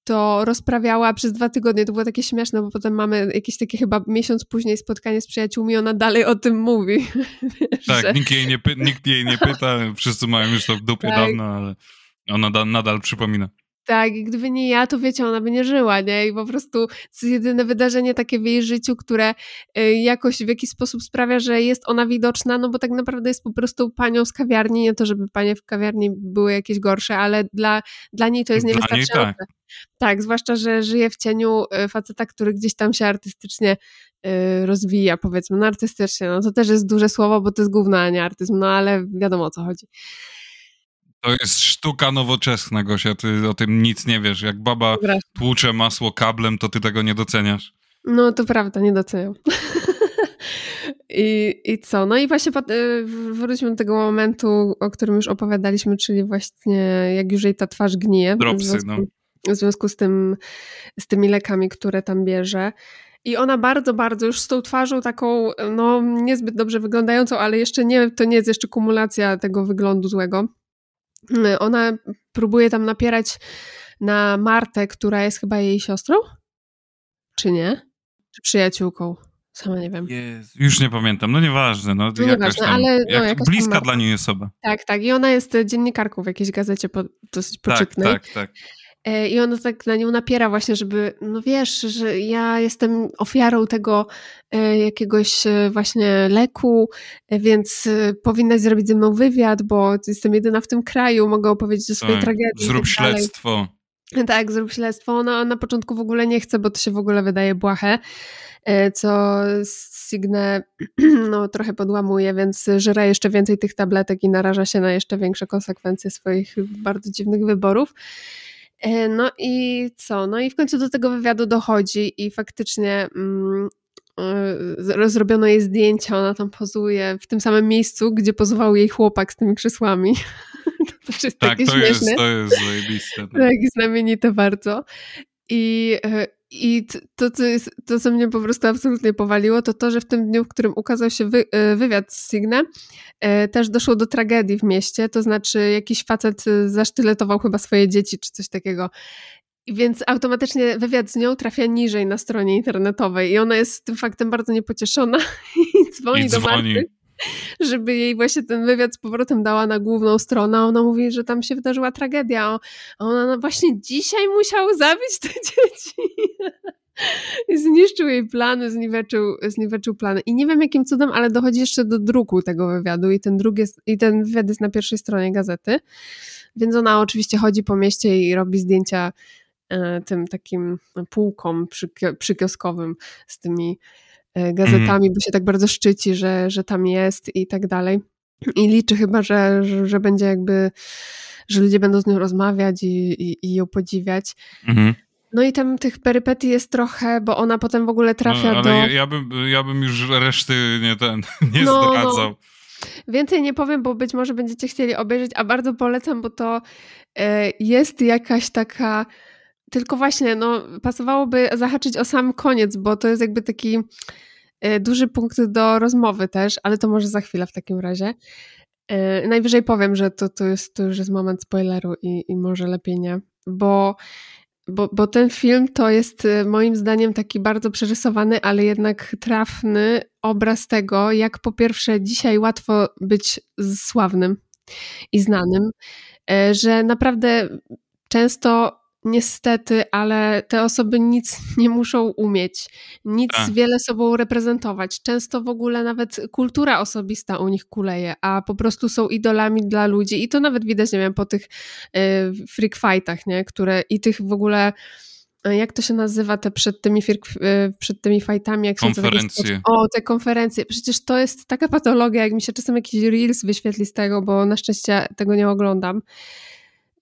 to rozprawiała przez dwa tygodnie. To było takie śmieszne, bo potem mamy jakieś takie chyba miesiąc później spotkanie z przyjaciółmi, ona dalej o tym mówi. [LAUGHS] tak, że... nikt, jej nie nikt jej nie pyta, wszyscy mają już to w dupie tak. dawno, ale ona nadal przypomina. Tak, i gdyby nie ja, to wiecie, ona by nie żyła, nie? I po prostu to jest jedyne wydarzenie takie w jej życiu, które y, jakoś w jakiś sposób sprawia, że jest ona widoczna, no bo tak naprawdę jest po prostu panią z kawiarni, nie to, żeby panie w kawiarni były jakieś gorsze, ale dla, dla niej to jest niewystarczające. Tak. tak, zwłaszcza, że żyje w cieniu y, faceta, który gdzieś tam się artystycznie y, rozwija, powiedzmy, no artystycznie, no to też jest duże słowo, bo to jest główna, a nie artyzm, no ale wiadomo o co chodzi. To jest sztuka nowoczesna, Gosia, ty o tym nic nie wiesz. Jak baba tłucze masło kablem, to ty tego nie doceniasz. No to prawda, nie doceniam. [LAUGHS] I, I co? No i właśnie y, wróćmy do tego momentu, o którym już opowiadaliśmy, czyli właśnie jak już jej ta twarz gnije. Dropsy, w związku, no. W związku z, tym, z tymi lekami, które tam bierze. I ona bardzo, bardzo już z tą twarzą taką, no niezbyt dobrze wyglądającą, ale jeszcze nie, to nie jest jeszcze kumulacja tego wyglądu złego ona próbuje tam napierać na Martę, która jest chyba jej siostrą? Czy nie? Czy przyjaciółką? Sama nie wiem. Jest. Już nie pamiętam, no nieważne. No, no nieważne, tam, ale no, jak bliska dla niej osoba. Tak, tak. I ona jest dziennikarką w jakiejś gazecie po, dosyć tak, poczytnej. Tak, tak, tak. E, I ona tak na nią napiera właśnie, żeby, no wiesz, że ja jestem ofiarą tego e, jakiegoś e, właśnie leku, więc powinnaś zrobić ze mną wywiad, bo jestem jedyna w tym kraju, mogę opowiedzieć o swojej tak, tragedii. Zrób tak śledztwo. Tak, zrób śledztwo. Ona na początku w ogóle nie chce, bo to się w ogóle wydaje błahe, co Signe [CLEARS THROAT] no, trochę podłamuje, więc żera jeszcze więcej tych tabletek i naraża się na jeszcze większe konsekwencje swoich bardzo dziwnych wyborów. E, no i co? No i w końcu do tego wywiadu dochodzi i faktycznie mm, e, zrobiono jej zdjęcia, ona tam pozuje w tym samym miejscu, gdzie pozował jej chłopak z tymi krzesłami. [LAUGHS] to też jest tak, takie to śmieszne. Jest, to jest zajebiste. Tak, tak znamienite bardzo. I, e, i to, co, jest, to, co mnie po prostu absolutnie powaliło, to to, że w tym dniu, w którym ukazał się wy, e, wywiad z Signe, e, też doszło do tragedii w mieście, to znaczy jakiś facet zasztyletował chyba swoje dzieci, czy coś takiego. Więc automatycznie wywiad z nią trafia niżej na stronie internetowej i ona jest tym faktem bardzo niepocieszona [LAUGHS] i dzwoni, I dzwoni. do Marty [LAUGHS] żeby jej właśnie ten wywiad z powrotem dała na główną stronę. Ona mówi, że tam się wydarzyła tragedia. A ona no właśnie dzisiaj musiał zabić te [LAUGHS] dzieci. Zniszczył jej plany, zniweczył, zniweczył plany. I nie wiem jakim cudem, ale dochodzi jeszcze do druku tego wywiadu i ten, drugi jest, i ten wywiad jest na pierwszej stronie gazety. Więc ona oczywiście chodzi po mieście i robi zdjęcia e, tym takim półkom przykioskowym z tymi gazetami, mm. bo się tak bardzo szczyci, że, że tam jest i tak dalej. I liczy chyba, że, że, że będzie jakby, że ludzie będą z nią rozmawiać i, i, i ją podziwiać. Mm. No i tam tych perypetii jest trochę, bo ona potem w ogóle trafia no, do... Ja, ja, bym, ja bym już reszty nie, ten, [LAUGHS] nie no, zdradzał. No. Więcej nie powiem, bo być może będziecie chcieli obejrzeć, a bardzo polecam, bo to e, jest jakaś taka tylko właśnie, no, pasowałoby zahaczyć o sam koniec, bo to jest jakby taki e, duży punkt do rozmowy też, ale to może za chwilę w takim razie. E, najwyżej powiem, że to, to, jest, to już jest moment spoileru i, i może lepiej nie, bo, bo, bo ten film to jest e, moim zdaniem taki bardzo przerysowany, ale jednak trafny obraz tego, jak po pierwsze dzisiaj łatwo być sławnym i znanym, że naprawdę często niestety, ale te osoby nic [LAUGHS] nie muszą umieć, nic a. Tak. wiele sobą reprezentować. Często w ogóle nawet kultura osobista u nich kuleje, a po prostu są idolami dla ludzi i to nawet widać, nie wiem, po tych y, freak fightach, nie, które i tych w ogóle e, jak to się nazywa te przed tymi, e, przed tymi fightami? Jak konferencje. o, te konferencje. Przecież to jest taka patologia, jak mi się czasem jakiś reels wyświetli z tego, bo na szczęście tego nie oglądam.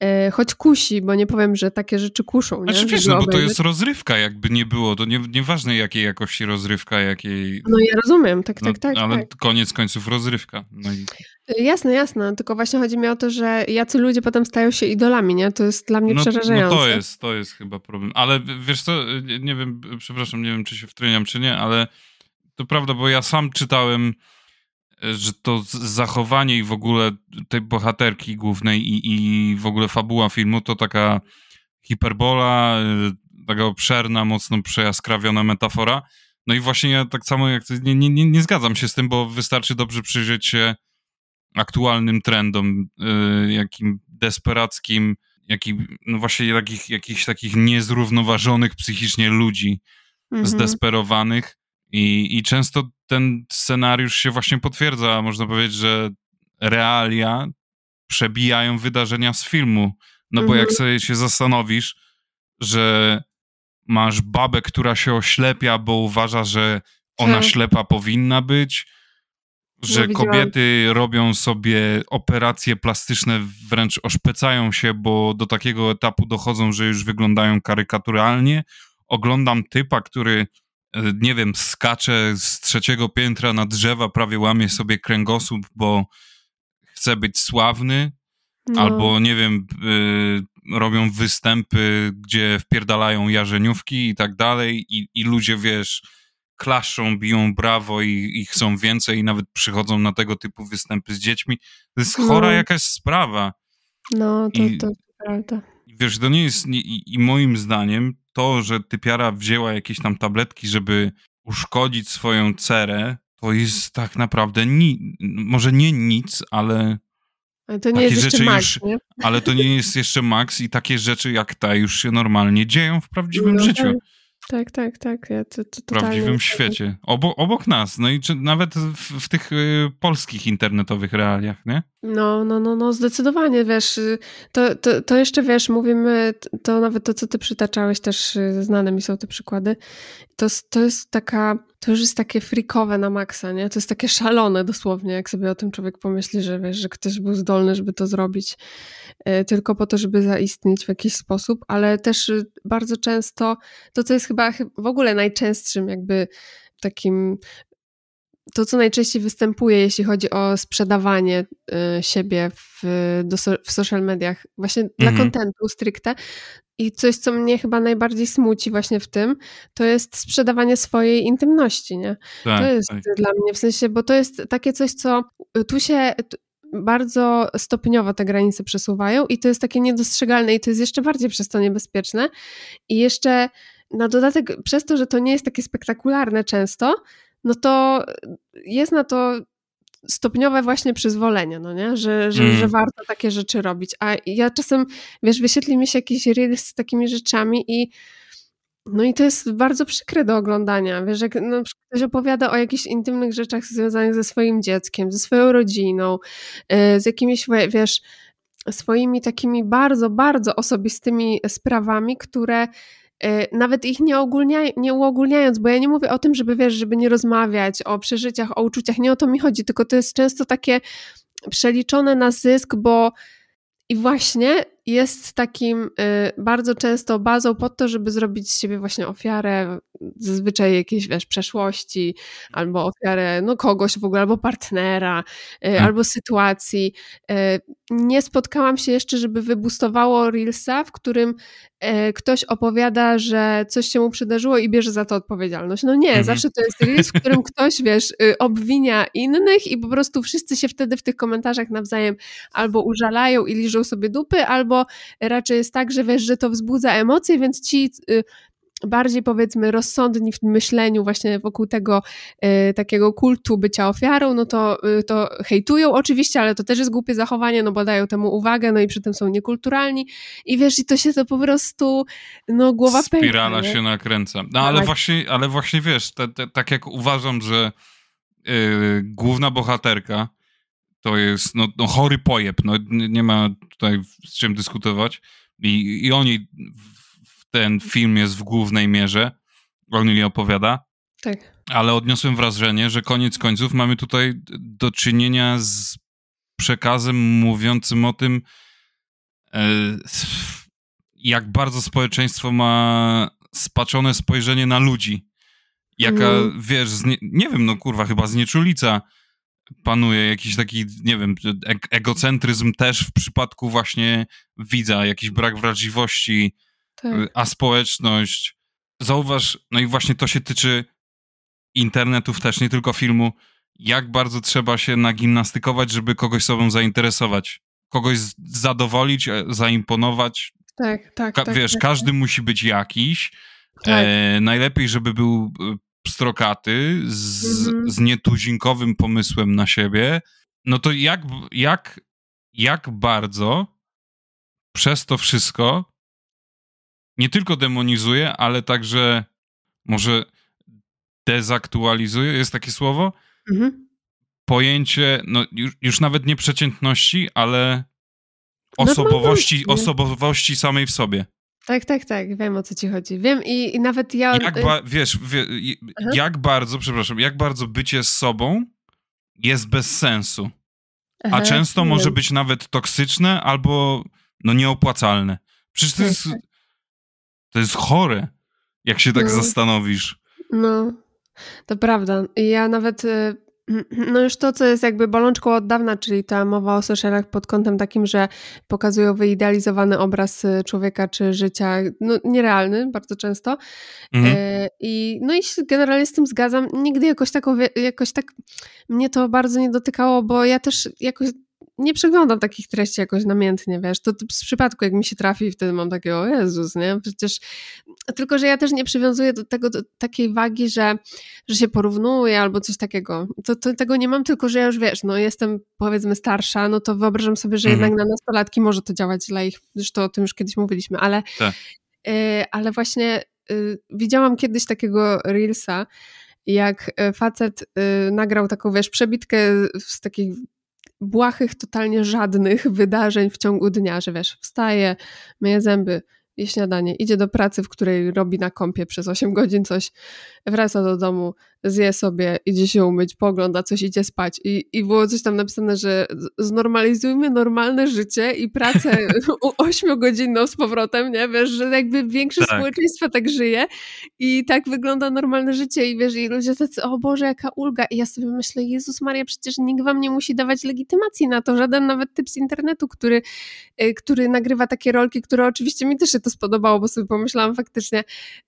E, choć kusi, bo nie powiem, że takie rzeczy kuszą. Znaczy wiesz, no bo to jest rozrywka, jakby nie było, to nie, nieważne jakiej jakości rozrywka, jakiej... No ja rozumiem, tak, tak, tak. No, ale tak. koniec końców rozrywka. No i... E, jasne, jasne, tylko właśnie chodzi mi o to, że jacy ludzie potem stają się idolami, nie? To jest dla mnie no, przerażające. No to jest, to jest chyba problem. Ale wiesz co, nie wiem, przepraszam, nie wiem, czy się wtryniam, czy nie, ale to prawda, bo ja sam czytałem że to zachowanie i w ogóle tej bohaterki głównej i, i w ogóle fabuła filmu to taka hiperbola, y, taka obszerna, mocno przejaskrawiona metafora. No i właśnie ja tak samo jak nie, nie, nie, nie zgadzam się z tym, bo wystarczy dobrze przyjrzeć się aktualnym trendom, yy, jakim desperackim, jakim, no właśnie takich, jakichś takich niezrównoważonych psychicznie ludzi, mhm. zdesperowanych i, i często ten scenariusz się właśnie potwierdza. Można powiedzieć, że realia przebijają wydarzenia z filmu. No bo jak mhm. sobie się zastanowisz, że masz babę, która się oślepia, bo uważa, że ona tak. ślepa powinna być, że no, kobiety robią sobie operacje plastyczne, wręcz oszpecają się, bo do takiego etapu dochodzą, że już wyglądają karykaturalnie. Oglądam typa, który, nie wiem, skacze z trzeciego piętra na drzewa, prawie łamie sobie kręgosłup, bo chce być sławny. No. Albo, nie wiem, y, robią występy, gdzie wpierdalają jarzeniówki i tak dalej, i, i ludzie, wiesz, klaszą, biją brawo i, i chcą więcej i nawet przychodzą na tego typu występy z dziećmi. To jest chora no. jakaś sprawa. No, to, I, to prawda. Wiesz, to nie jest, i, i moim zdaniem to, że typiara wzięła jakieś tam tabletki, żeby uszkodzić swoją cerę, to jest tak naprawdę ni, może nie nic, ale ale to nie takie jest rzeczy max, już, nie? Ale to nie jest jeszcze max i takie rzeczy jak ta już się normalnie dzieją w prawdziwym no, życiu. Tak. Tak, tak. Ja to, to w prawdziwym świecie. Obo, obok nas. No i czy nawet w, w tych y, polskich internetowych realiach, nie? No, no, no, no, zdecydowanie, wiesz, y, to, to, to jeszcze, wiesz, mówimy, to nawet to, co ty przytaczałeś, też y, znane mi są te przykłady, to, to jest taka, to już jest takie frikowe na maksa, nie? To jest takie szalone dosłownie, jak sobie o tym człowiek pomyśli, że wiesz, że ktoś był zdolny, żeby to zrobić y, tylko po to, żeby zaistnieć w jakiś sposób, ale też bardzo często, to co jest chyba w ogóle najczęstszym jakby takim to, co najczęściej występuje, jeśli chodzi o sprzedawanie y, siebie w, do, w social mediach, właśnie mhm. dla kontentu stricte. I coś, co mnie chyba najbardziej smuci właśnie w tym, to jest sprzedawanie swojej intymności, nie? Tak, to jest tak. dla mnie, w sensie, bo to jest takie coś, co tu się bardzo stopniowo te granice przesuwają i to jest takie niedostrzegalne i to jest jeszcze bardziej przez to niebezpieczne. I jeszcze na dodatek, przez to, że to nie jest takie spektakularne często, no to jest na to stopniowe właśnie przyzwolenie, no nie? Że, że, mm. że warto takie rzeczy robić. A ja czasem, wiesz, wyświetli mi się jakiś reel z takimi rzeczami i no i to jest bardzo przykre do oglądania. Wiesz, jak przykład ktoś opowiada o jakichś intymnych rzeczach związanych ze swoim dzieckiem, ze swoją rodziną, y, z jakimiś, wiesz, swoimi takimi bardzo, bardzo osobistymi sprawami, które nawet ich nie, ogólnia, nie uogólniając, bo ja nie mówię o tym, żeby wiesz, żeby nie rozmawiać o przeżyciach, o uczuciach, nie o to mi chodzi, tylko to jest często takie przeliczone na zysk, bo i właśnie jest takim y, bardzo często bazą pod to, żeby zrobić z siebie właśnie ofiarę zazwyczaj jakiejś, wiesz, przeszłości, albo ofiarę, no kogoś w ogóle, albo partnera, y, tak. albo sytuacji. Y, nie spotkałam się jeszcze, żeby wybustowało Reelsa, w którym ktoś opowiada, że coś się mu przydarzyło i bierze za to odpowiedzialność. No nie, mhm. zawsze to jest Reels, w którym ktoś, wiesz, obwinia innych i po prostu wszyscy się wtedy w tych komentarzach nawzajem albo użalają i liżą sobie dupy, albo albo raczej jest tak, że wiesz, że to wzbudza emocje, więc ci y, bardziej powiedzmy rozsądni w myśleniu właśnie wokół tego y, takiego kultu bycia ofiarą, no to, y, to hejtują oczywiście, ale to też jest głupie zachowanie, no bo dają temu uwagę, no i przy tym są niekulturalni i wiesz, i to się to po prostu, no głowa pęka. Spirala się nakręca. No ale tak. właśnie, ale właśnie wiesz, te, te, tak jak uważam, że główna bohaterka to jest no, no chory pojeb, no nie ma tutaj z czym dyskutować. I, i oni, ten film jest w głównej mierze, on nie opowiada. Tak. Ale odniosłem wrażenie, że koniec końców mamy tutaj do czynienia z przekazem mówiącym o tym, e, jak bardzo społeczeństwo ma spaczone spojrzenie na ludzi. Jaka, mm. wiesz, znie, nie wiem, no kurwa, chyba znieczulica panuje jakiś taki, nie wiem, egocentryzm też w przypadku właśnie widza, jakiś brak wrażliwości, tak. Y, a społeczność. Zauważ, no i właśnie to się tyczy internetów też, nie tylko filmu, jak bardzo trzeba się nagimnastykować, żeby kogoś sobą zainteresować. Kogoś zadowolić, e, zaimponować, Tak, tak, Ka- tak. wiesz, tak, każdy musi być jakiś. Tak. E, najlepiej, żeby był e, pstrokaty z, Mhm. z nietuzinkowym pomysłem na siebie. No to jak, jak, jak bardzo przez to wszystko nie tylko demonizuje, ale także może dezaktualizuje, jest takie słowo? Mhm. Pojęcie, no już, już nawet nie przeciętności, ale osobowości, osobowości samej w sobie. Tak, tak, tak, wiem o co ci chodzi. Wiem i, i nawet ja... Jak ba- wiesz, wie, jak bardzo, przepraszam, jak bardzo bycie z sobą jest bez sensu, a aha, często wiem. może być nawet toksyczne albo no nieopłacalne. Przecież to Tak, jest, tak. to jest chore, jak się tak No. zastanowisz. No, to prawda. I ja nawet, y, no już to, co jest jakby bolączką od dawna, czyli ta mowa o socialach pod kątem takim, że pokazują wyidealizowany obraz y, człowieka czy życia, no nierealny bardzo często. Mhm. E, I no i się generalnie z tym zgadzam. Nigdy jakoś tak, jakoś tak mnie to bardzo nie dotykało, bo ja też jakoś nie przeglądam takich treści jakoś namiętnie, wiesz, to z przypadku jak mi się trafi, wtedy mam takie, o Jezus, nie, przecież, tylko, że ja też nie przywiązuję do tego do takiej wagi, że, że się porównuje albo coś takiego, to, to tego nie mam, tylko, że ja już, wiesz, no jestem powiedzmy starsza, no to wyobrażam sobie, że Mhm. jednak na nastolatki może to działać dla ich, zresztą o tym już kiedyś mówiliśmy, ale, Tak. y, ale właśnie y, widziałam kiedyś takiego Reelsa, jak y, facet y, nagrał taką, wiesz, przebitkę z takich błahych, totalnie żadnych wydarzeń w ciągu dnia, że wiesz, wstaje, myje zęby, je śniadanie, idzie do pracy, w której robi na kąpie przez 8 godzin coś, wraca do domu, zje sobie, idzie się umyć, pogląda coś, idzie spać. I, i było coś tam napisane, że znormalizujmy normalne życie i pracę [LAUGHS] 8-godzinną z powrotem, nie, wiesz, że jakby większość Tak. społeczeństwa tak żyje i tak wygląda normalne życie i wiesz, i ludzie tacy, o Boże, jaka ulga. I ja sobie myślę, Jezus Maria, przecież nikt wam nie musi dawać legitymacji na to, żaden nawet typ z internetu, który, y, który nagrywa takie rolki, które oczywiście mi też się to spodobało, bo sobie pomyślałam faktycznie,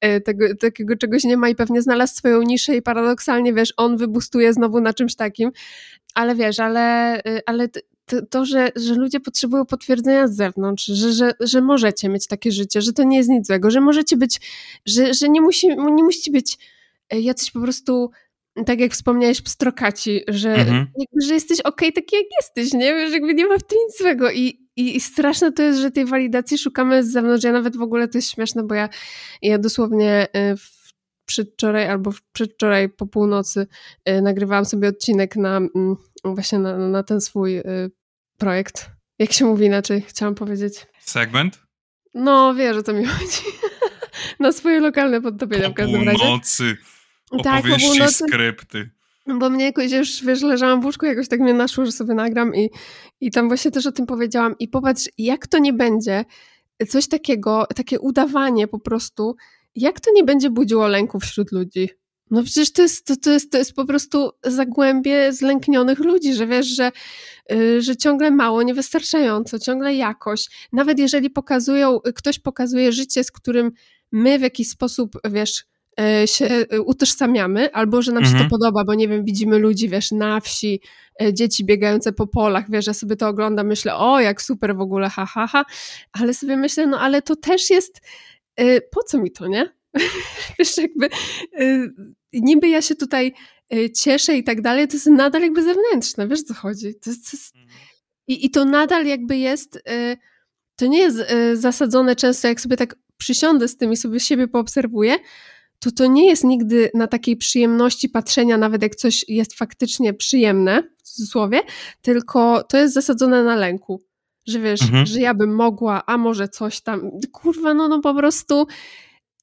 y, tego, takiego czegoś nie ma i pewnie znalazł swoją niszę i paradoksalnie, wiesz, on wybustuje znowu na czymś takim, ale wiesz, ale, y, ale to, że, że ludzie potrzebują potwierdzenia z zewnątrz, że, że, że możecie mieć takie życie, że to nie jest nic złego, że możecie być, że, że nie, musi, nie musicie być y, jacyś po prostu tak jak wspomniałeś, pstrokaci, że, Mhm. jakby, że jesteś okej taki jak jesteś, nie? Wiesz, jakby nie ma w tym nic złego i, i, i straszne to jest, że tej walidacji szukamy z zewnątrz. Ja nawet w ogóle to jest śmieszne, bo ja, ja dosłownie y, w, przedwczoraj albo przedwczoraj po północy y, nagrywałam sobie odcinek na mm, właśnie na, na ten swój y, projekt. Jak się mówi inaczej, chciałam powiedzieć. Segment? No, wiesz o co mi chodzi. [LAUGHS] na swoje lokalne podtopienia w każdym razie. północy. Tak, po Opowieści, północy. skrypty. Bo mnie jakoś już, wiesz, leżałam w łóżku, jakoś tak mnie naszło, że sobie nagram i, i tam właśnie też o tym powiedziałam. I popatrz, jak to nie będzie coś takiego, takie udawanie po prostu, jak to nie będzie budziło lęku wśród ludzi? No przecież to jest, to, to jest, to jest po prostu zagłębie zlęknionych ludzi, że wiesz, że, yy, że ciągle mało, niewystarczająco, ciągle jakoś. Nawet jeżeli pokazują, ktoś pokazuje życie, z którym my w jakiś sposób, wiesz, e, się e, utożsamiamy, albo że nam się Mhm. to podoba, bo nie wiem, widzimy ludzi, wiesz, na wsi, e, dzieci biegające po polach, wiesz, ja sobie to oglądam, myślę, o, jak super w ogóle, ha, ha, ha, ale sobie myślę, no ale to też jest, po co mi to, nie? [LAUGHS] wiesz, jakby e, niby ja się tutaj e, cieszę i tak dalej, to jest nadal jakby zewnętrzne, wiesz, co chodzi? To, jest- to jest, i, I to nadal jakby jest, e, to nie jest e, zasadzone często, jak sobie tak przysiądę z tym i sobie siebie poobserwuję, to to nie jest nigdy na takiej przyjemności patrzenia, nawet jak coś jest faktycznie przyjemne, w cudzysłowie, tylko to jest zasadzone na lęku. Że wiesz, Mhm. że ja bym mogła, a może coś tam. Kurwa, no, no po prostu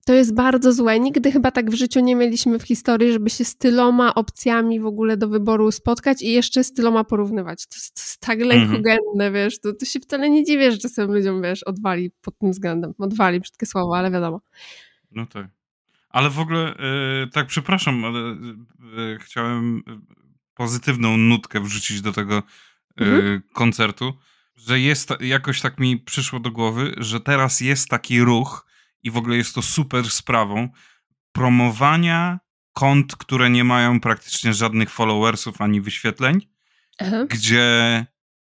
to jest bardzo złe. Nigdy chyba tak w życiu nie mieliśmy w historii, żeby się z tyloma opcjami w ogóle do wyboru spotkać i jeszcze z tyloma porównywać. To jest, to jest tak lękogenne, wiesz, to, to się wcale nie dziwię, że czasem ludziom, wiesz, odwali pod tym względem. Odwali, brzydkie słowo, ale wiadomo. No tak. Ale w ogóle, e, tak przepraszam, ale e, chciałem e, pozytywną nutkę wrzucić do tego e, Mhm. koncertu, że jest, jakoś tak mi przyszło do głowy, że teraz jest taki ruch i w ogóle jest to super sprawą promowania kont, które nie mają praktycznie żadnych followersów ani wyświetleń, Aha. gdzie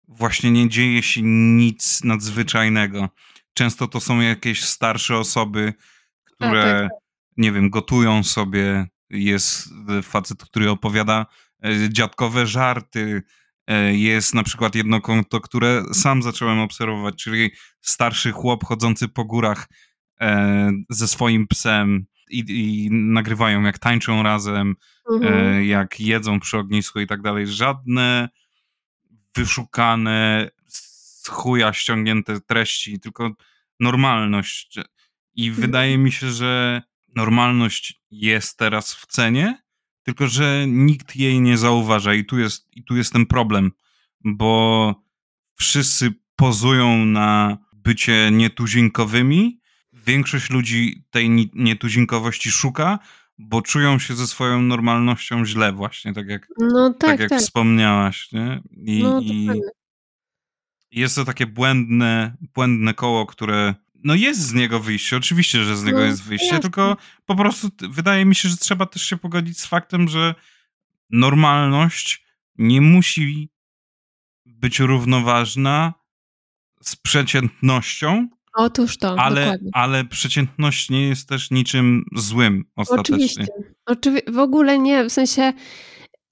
właśnie nie dzieje się nic nadzwyczajnego. często to są jakieś starsze osoby, które, tak, tak. nie wiem, gotują sobie. Jest facet, który opowiada e, dziadkowe żarty. E, Jest na przykład jedno konto, które sam zacząłem obserwować, czyli starszy chłop chodzący po górach e, ze swoim psem i, i nagrywają, jak tańczą razem, Mhm. e, jak jedzą przy ognisku i tak dalej. Żadne wyszukane, z chuja ściągnięte treści, tylko normalność. I Mhm. wydaje mi się, że normalność jest teraz w cenie, tylko że nikt jej nie zauważa. I tu jest, i tu jest ten problem, bo wszyscy pozują na bycie nietuzinkowymi. Większość ludzi tej ni- nietuzinkowości szuka, bo czują się ze swoją normalnością źle, właśnie tak jak, No tak, tak, jak tak. wspomniałaś. Nie? I, No i jest to takie błędne, błędne koło, które. No jest z niego wyjście, oczywiście, że z niego No, jest wyjście, jasne. tylko po prostu wydaje mi się, że trzeba też się pogodzić z faktem, że normalność nie musi być równoważna z przeciętnością, Otóż to, ale, dokładnie. ale przeciętność nie jest też niczym złym ostatecznie. Oczywiście. Oczywi- w ogóle nie, w sensie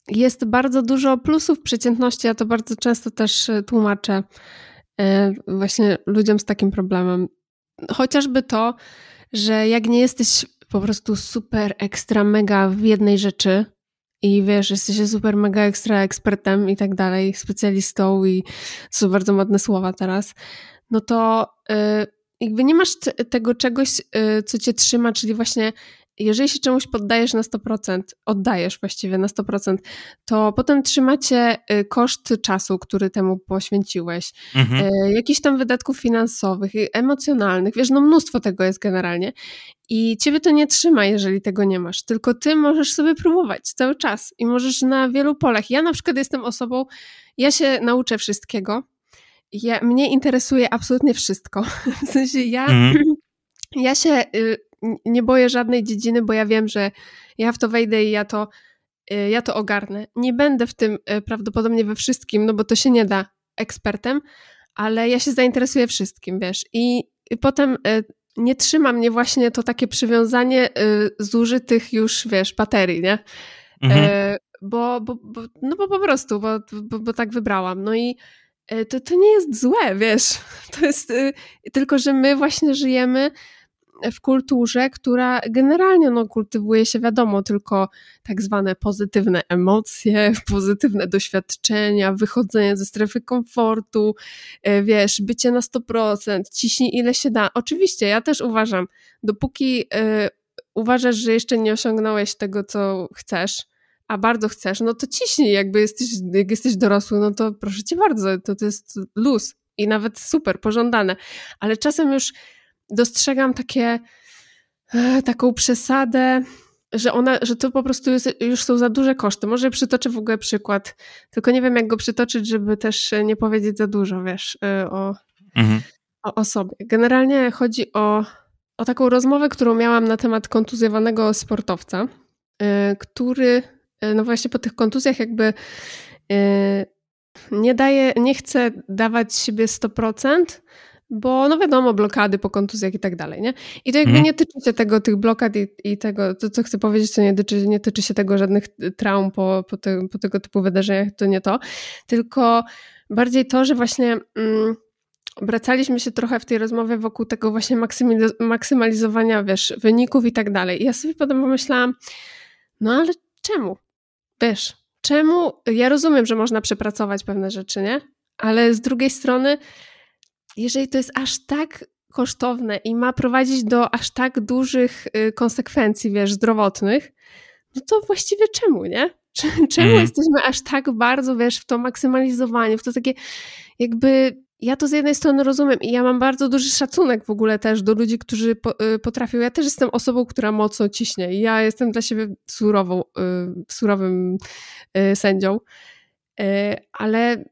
jest bardzo dużo plusów przeciętności, ja to bardzo często też e, tłumaczę e, właśnie ludziom z takim problemem. Chociażby to, że jak nie jesteś po prostu super ekstra mega w jednej rzeczy i wiesz, jesteś super mega ekstra ekspertem i tak dalej, specjalistą i to są bardzo modne słowa teraz, no to y, jakby nie masz te- tego czegoś, y, co cię trzyma, czyli właśnie jeżeli się czemuś poddajesz na 100%, oddajesz właściwie na 100%, to potem trzymacie y, koszt czasu, który temu poświęciłeś, Mhm. e, jakichś tam wydatków finansowych, i emocjonalnych, wiesz, no mnóstwo tego jest generalnie. I ciebie to nie trzyma, jeżeli tego nie masz, tylko ty możesz sobie próbować cały czas i możesz na wielu polach. Ja na przykład jestem osobą, ja się nauczę wszystkiego. Ja, mnie interesuje absolutnie wszystko. [LAUGHS] W sensie ja, Mhm. [CLEARS THROAT] ja się y, nie boję żadnej dziedziny, bo ja wiem, że ja w to wejdę i ja to, y, ja to ogarnę. Nie będę w tym y, prawdopodobnie we wszystkim, no bo to się nie da ekspertem, ale ja się zainteresuję wszystkim, wiesz. I, potem y, nie trzyma mnie właśnie to takie przywiązanie zużytych już, wiesz, baterii, nie? Mhm. E, bo, bo, bo, no bo po prostu, bo, bo, bo tak wybrałam. No i to, to nie jest złe, wiesz. [LAUGHS] To jest tylko, że my właśnie żyjemy w kulturze, która generalnie no, kultywuje się, wiadomo, tylko tak zwane pozytywne emocje, [LAUGHS] pozytywne doświadczenia, wychodzenie ze strefy komfortu, e, wiesz, bycie na 100%, ciśnij ile się da. Oczywiście, ja też uważam, dopóki e, uważasz, że jeszcze nie osiągnąłeś tego, co chcesz, a bardzo chcesz, no to ciśnij, jakby jesteś, jak jesteś dorosły, no to proszę cię bardzo, to, to jest luz i nawet super, pożądane. Ale czasem już dostrzegam takie, e, taką przesadę, że, ona, że to po prostu jest, już są za duże koszty. Może przytoczę w ogóle przykład, tylko nie wiem, jak go przytoczyć, żeby też nie powiedzieć za dużo, wiesz, e, o, Mhm. o, o sobie. Generalnie chodzi o, o taką rozmowę, którą miałam na temat kontuzjowanego sportowca, y, który no właśnie po tych kontuzjach jakby nie daje, nie chce dawać siebie 100%, bo no wiadomo, blokady po kontuzjach i tak dalej, nie? I to jakby Mhm. nie tyczy się tego, tych blokad i, i tego, to co chcę powiedzieć, to nie tyczy, nie tyczy się tego żadnych traum po, po, te, po tego typu wydarzeniach, to nie to, tylko bardziej to, że właśnie mm, obracaliśmy się trochę w tej rozmowie wokół tego właśnie maksymaliz- maksymalizowania, wiesz, wyników i tak dalej. I ja sobie potem pomyślałam, no ale czemu? Wiesz, czemu? Ja rozumiem, że można przepracować pewne rzeczy, nie? Ale z drugiej strony, jeżeli to jest aż tak kosztowne i ma prowadzić do aż tak dużych y, konsekwencji, wiesz, zdrowotnych, no to właściwie czemu, nie? [LAUGHS] Cze- Czemu Mhm. jesteśmy aż tak bardzo, wiesz, w to maksymalizowanie, w to takie jakby ja to z jednej strony rozumiem i ja mam bardzo duży szacunek w ogóle też do ludzi, którzy y, potrafią. Ja też jestem osobą, która mocno ciśnie i ja jestem dla siebie surową, y, surowym sędzią, ale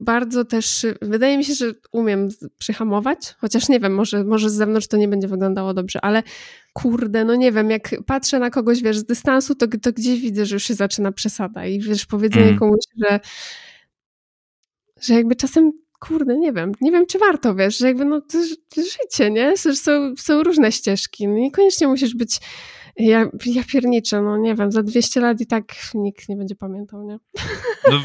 bardzo też wydaje mi się, że umiem przyhamować, chociaż nie wiem, może, może z zewnątrz to nie będzie wyglądało dobrze, ale kurde, no nie wiem, jak patrzę na kogoś, wiesz, z dystansu, to, to gdzieś widzę, że już się zaczyna przesada i wiesz, powiedzenie Mm. komuś, że że jakby czasem, kurde, nie wiem, nie wiem, czy warto, wiesz, że jakby no to, to życie, nie? Są, są różne ścieżki, no niekoniecznie musisz być ja, ja pierniczę, no nie wiem, za 200 lat i tak nikt nie będzie pamiętał, nie? No,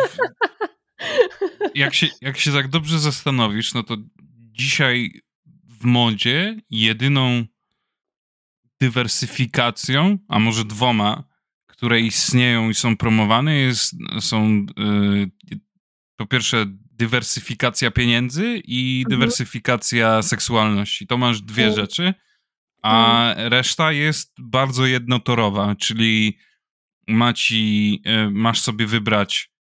jak, się, jak się tak dobrze zastanowisz, no to dzisiaj w modzie jedyną dywersyfikacją, a może dwoma, które istnieją i są promowane, jest, są yy, po pierwsze dywersyfikacja pieniędzy i mhm. dywersyfikacja seksualności. To masz dwie mhm. rzeczy, a mhm. reszta jest bardzo jednotorowa, czyli maci, yy, masz sobie wybrać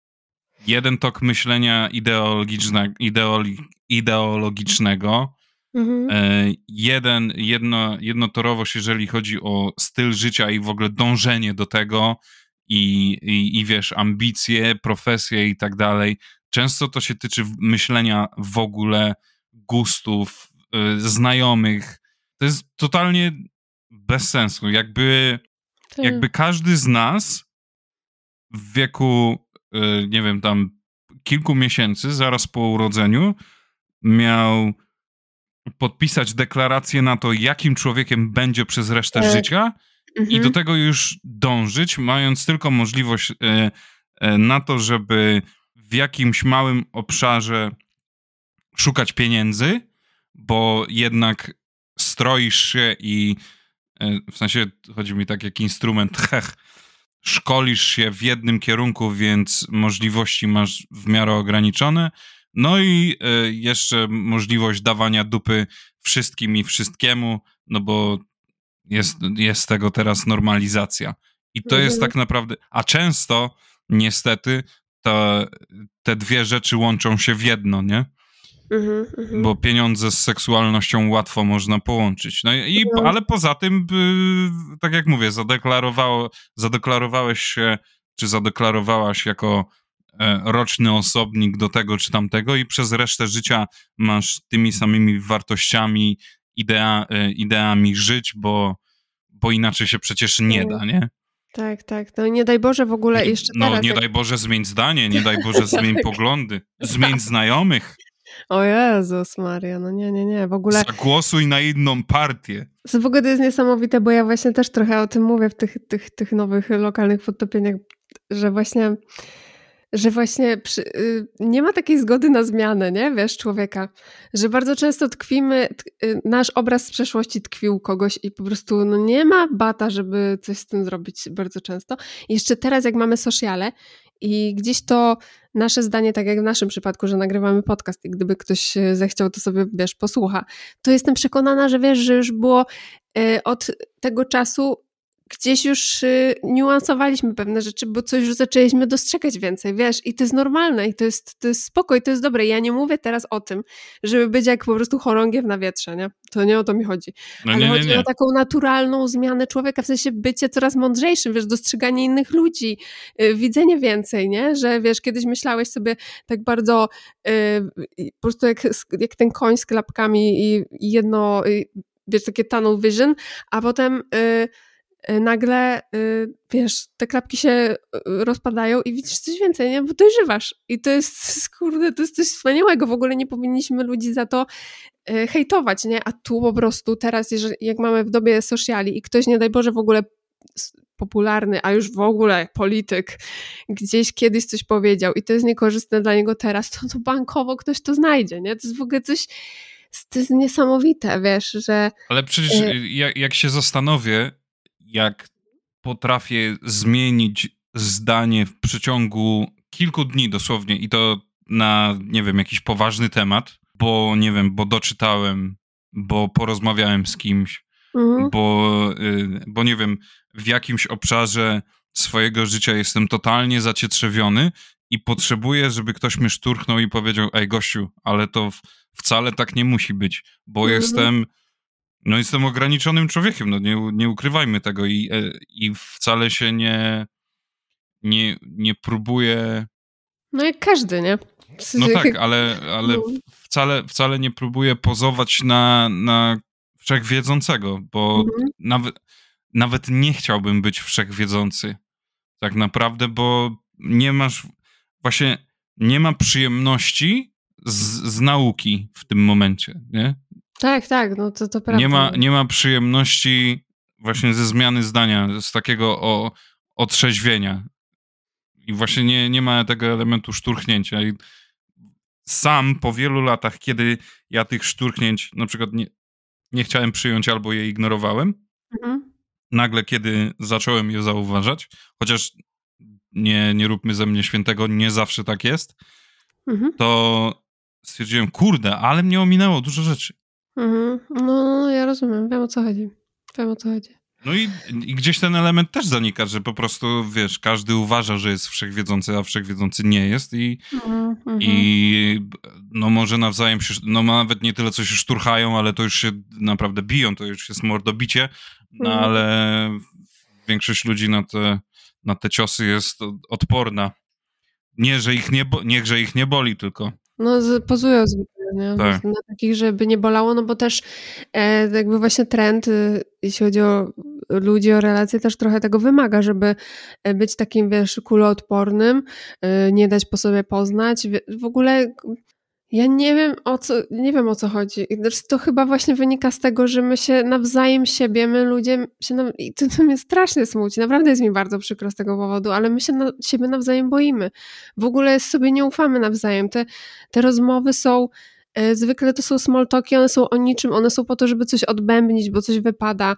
jeden tok myślenia ideologiczne, ideoli, ideologicznego, Mhm. E, jeden, jedno, jednotorowość, jeżeli chodzi o styl życia i w ogóle dążenie do tego i, i, i wiesz, ambicje, profesje i tak dalej. Często to się tyczy myślenia w ogóle, gustów, y, znajomych. To jest totalnie bez sensu. Jakby, tak. jakby każdy z nas w wieku, nie wiem, tam kilku miesięcy, zaraz po urodzeniu, miał podpisać deklarację na to, jakim człowiekiem będzie przez resztę e, życia i do mhm. tego już dążyć, mając tylko możliwość e, e, na to, żeby w jakimś małym obszarze szukać pieniędzy, bo jednak stroisz się i w sensie chodzi mi tak jak instrument, [LAUGHS] hech, szkolisz się w jednym kierunku, więc możliwości masz w miarę ograniczone, no i y, jeszcze możliwość dawania dupy wszystkim i wszystkiemu, no bo jest, jest tego teraz normalizacja. I to mhm. jest tak naprawdę, a często niestety to, te dwie rzeczy łączą się w jedno, nie? Mhm, mhm. Bo pieniądze z seksualnością łatwo można połączyć. No i, no. ale poza tym, tak jak mówię, zadeklarowało, zadeklarowałeś się, czy zadeklarowałaś jako E, roczny osobnik do tego czy tamtego i przez resztę życia masz tymi samymi wartościami, idea, e, ideami żyć, bo, bo inaczej się przecież nie da, nie? Tak, tak. No nie daj Boże w ogóle jeszcze No teraz, nie jak... daj Boże zmień zdanie, nie daj Boże [LAUGHS] zmień tak. poglądy, zmień znajomych. O Jezus Maria, no nie, nie, nie, w ogóle... Zagłosuj na inną partię. W ogóle to jest niesamowite, bo ja właśnie też trochę o tym mówię w tych, tych, tych nowych lokalnych podtopieniach, że właśnie że właśnie przy, y, nie ma takiej zgody na zmianę, nie? Wiesz, człowieka. Że bardzo często tkwimy, y, nasz obraz z przeszłości tkwił kogoś i po prostu no, nie ma bata, żeby coś z tym zrobić bardzo często. I jeszcze teraz, jak mamy sociale i gdzieś to nasze zdanie, tak jak w naszym przypadku, że nagrywamy podcast i gdyby ktoś zechciał, to sobie, wiesz, posłucha, to jestem przekonana, że wiesz, że już było y, od tego czasu gdzieś już y, niuansowaliśmy pewne rzeczy, bo coś już zaczęliśmy dostrzegać więcej, wiesz, i to jest normalne i to jest, to jest spoko i to jest dobre. Ja nie mówię teraz o tym, żeby być jak po prostu chorągiew na wietrze, nie? To nie o to mi chodzi. No, Ale nie, chodzi nie, nie. o taką naturalną zmianę człowieka, w sensie bycie coraz mądrzejszym, wiesz, dostrzeganie innych ludzi, yy, widzenie więcej, nie? Że wiesz, kiedyś myślałeś sobie tak bardzo yy, po prostu jak, jak ten koń z klapkami i, i jedno, yy, wiesz, takie tunnel vision, a potem y, Y, nagle, y, wiesz, te klapki się y, rozpadają i widzisz coś więcej, nie? Bo dojrzywasz. I to jest, [LAUGHS] kurde, to jest coś wspaniałego. W ogóle nie powinniśmy ludzi za to hejtować, nie? A tu po prostu teraz, jeżeli, jak mamy w dobie sociali i ktoś, nie daj Boże, w ogóle popularny, a już w ogóle polityk gdzieś kiedyś coś powiedział i to jest niekorzystne dla niego teraz, to, to bankowo ktoś to znajdzie, nie? To jest w ogóle coś to jest niesamowite, wiesz, że... Ale przecież jak, jak się zastanowię, jak potrafię zmienić zdanie w przeciągu kilku dni dosłownie i to na, nie wiem, jakiś poważny temat, bo nie wiem, bo doczytałem, bo porozmawiałem z kimś, mhm. bo, y, bo nie wiem, w jakimś obszarze swojego życia jestem totalnie zacietrzewiony i potrzebuję, żeby ktoś mnie szturchnął i powiedział, ej gościu, ale to wcale tak nie musi być, bo mhm. jestem no jestem ograniczonym człowiekiem, no nie, nie ukrywajmy tego i, e, i wcale się nie, nie, nie próbuję... No jak każdy, nie? No tak, ale, ale no. wcale, wcale nie próbuję pozować na, na wszechwiedzącego, bo mhm. nawet, nawet nie chciałbym być wszechwiedzący tak naprawdę, bo nie masz, właśnie nie ma przyjemności z, z nauki w tym momencie, nie? Tak, tak, no to, to prawda. Nie ma, nie ma przyjemności właśnie ze zmiany zdania, z takiego o, otrzeźwienia. I właśnie nie, nie ma tego elementu szturchnięcia. I sam po wielu latach, kiedy ja tych szturchnięć na przykład nie, nie chciałem przyjąć albo je ignorowałem, Mhm. nagle kiedy zacząłem je zauważać, chociaż nie, nie róbmy ze mnie świętego, nie zawsze tak jest, Mhm. to stwierdziłem, kurde, ale mnie ominęło dużo rzeczy. Mhm. No, ja rozumiem, wiem o co chodzi. Wiem o co chodzi. No i, i gdzieś ten element też zanika, że po prostu, wiesz, każdy uważa, że jest wszechwiedzący, a wszechwiedzący nie jest i, Mhm. Mhm. i no może nawzajem się, no nawet nie tyle, co się szturchają, ale to już się naprawdę biją, to już jest mordobicie, no Mhm. ale większość ludzi na te, na te ciosy jest odporna. Nie, że ich nie, bo, nie, że ich nie boli, tylko No, pozują zwykle, nie? Tak. Na takich, żeby nie bolało, no bo też e, jakby właśnie trend, y, jeśli chodzi o ludzi, o relacje, też trochę tego wymaga, żeby e, być takim, wiesz, kuloodpornym, y, nie dać po sobie poznać. W ogóle ja nie wiem o co, nie wiem o co chodzi. To chyba właśnie wynika z tego, że my się nawzajem siebie, my ludzie się nam, i to, to mnie strasznie smuci, naprawdę jest mi bardzo przykro z tego powodu, ale my się na, siebie nawzajem boimy. W ogóle sobie nie ufamy nawzajem. Te, te rozmowy są, e, zwykle to są small talki, one są o niczym, one są po to, żeby coś odbębnić, bo coś wypada.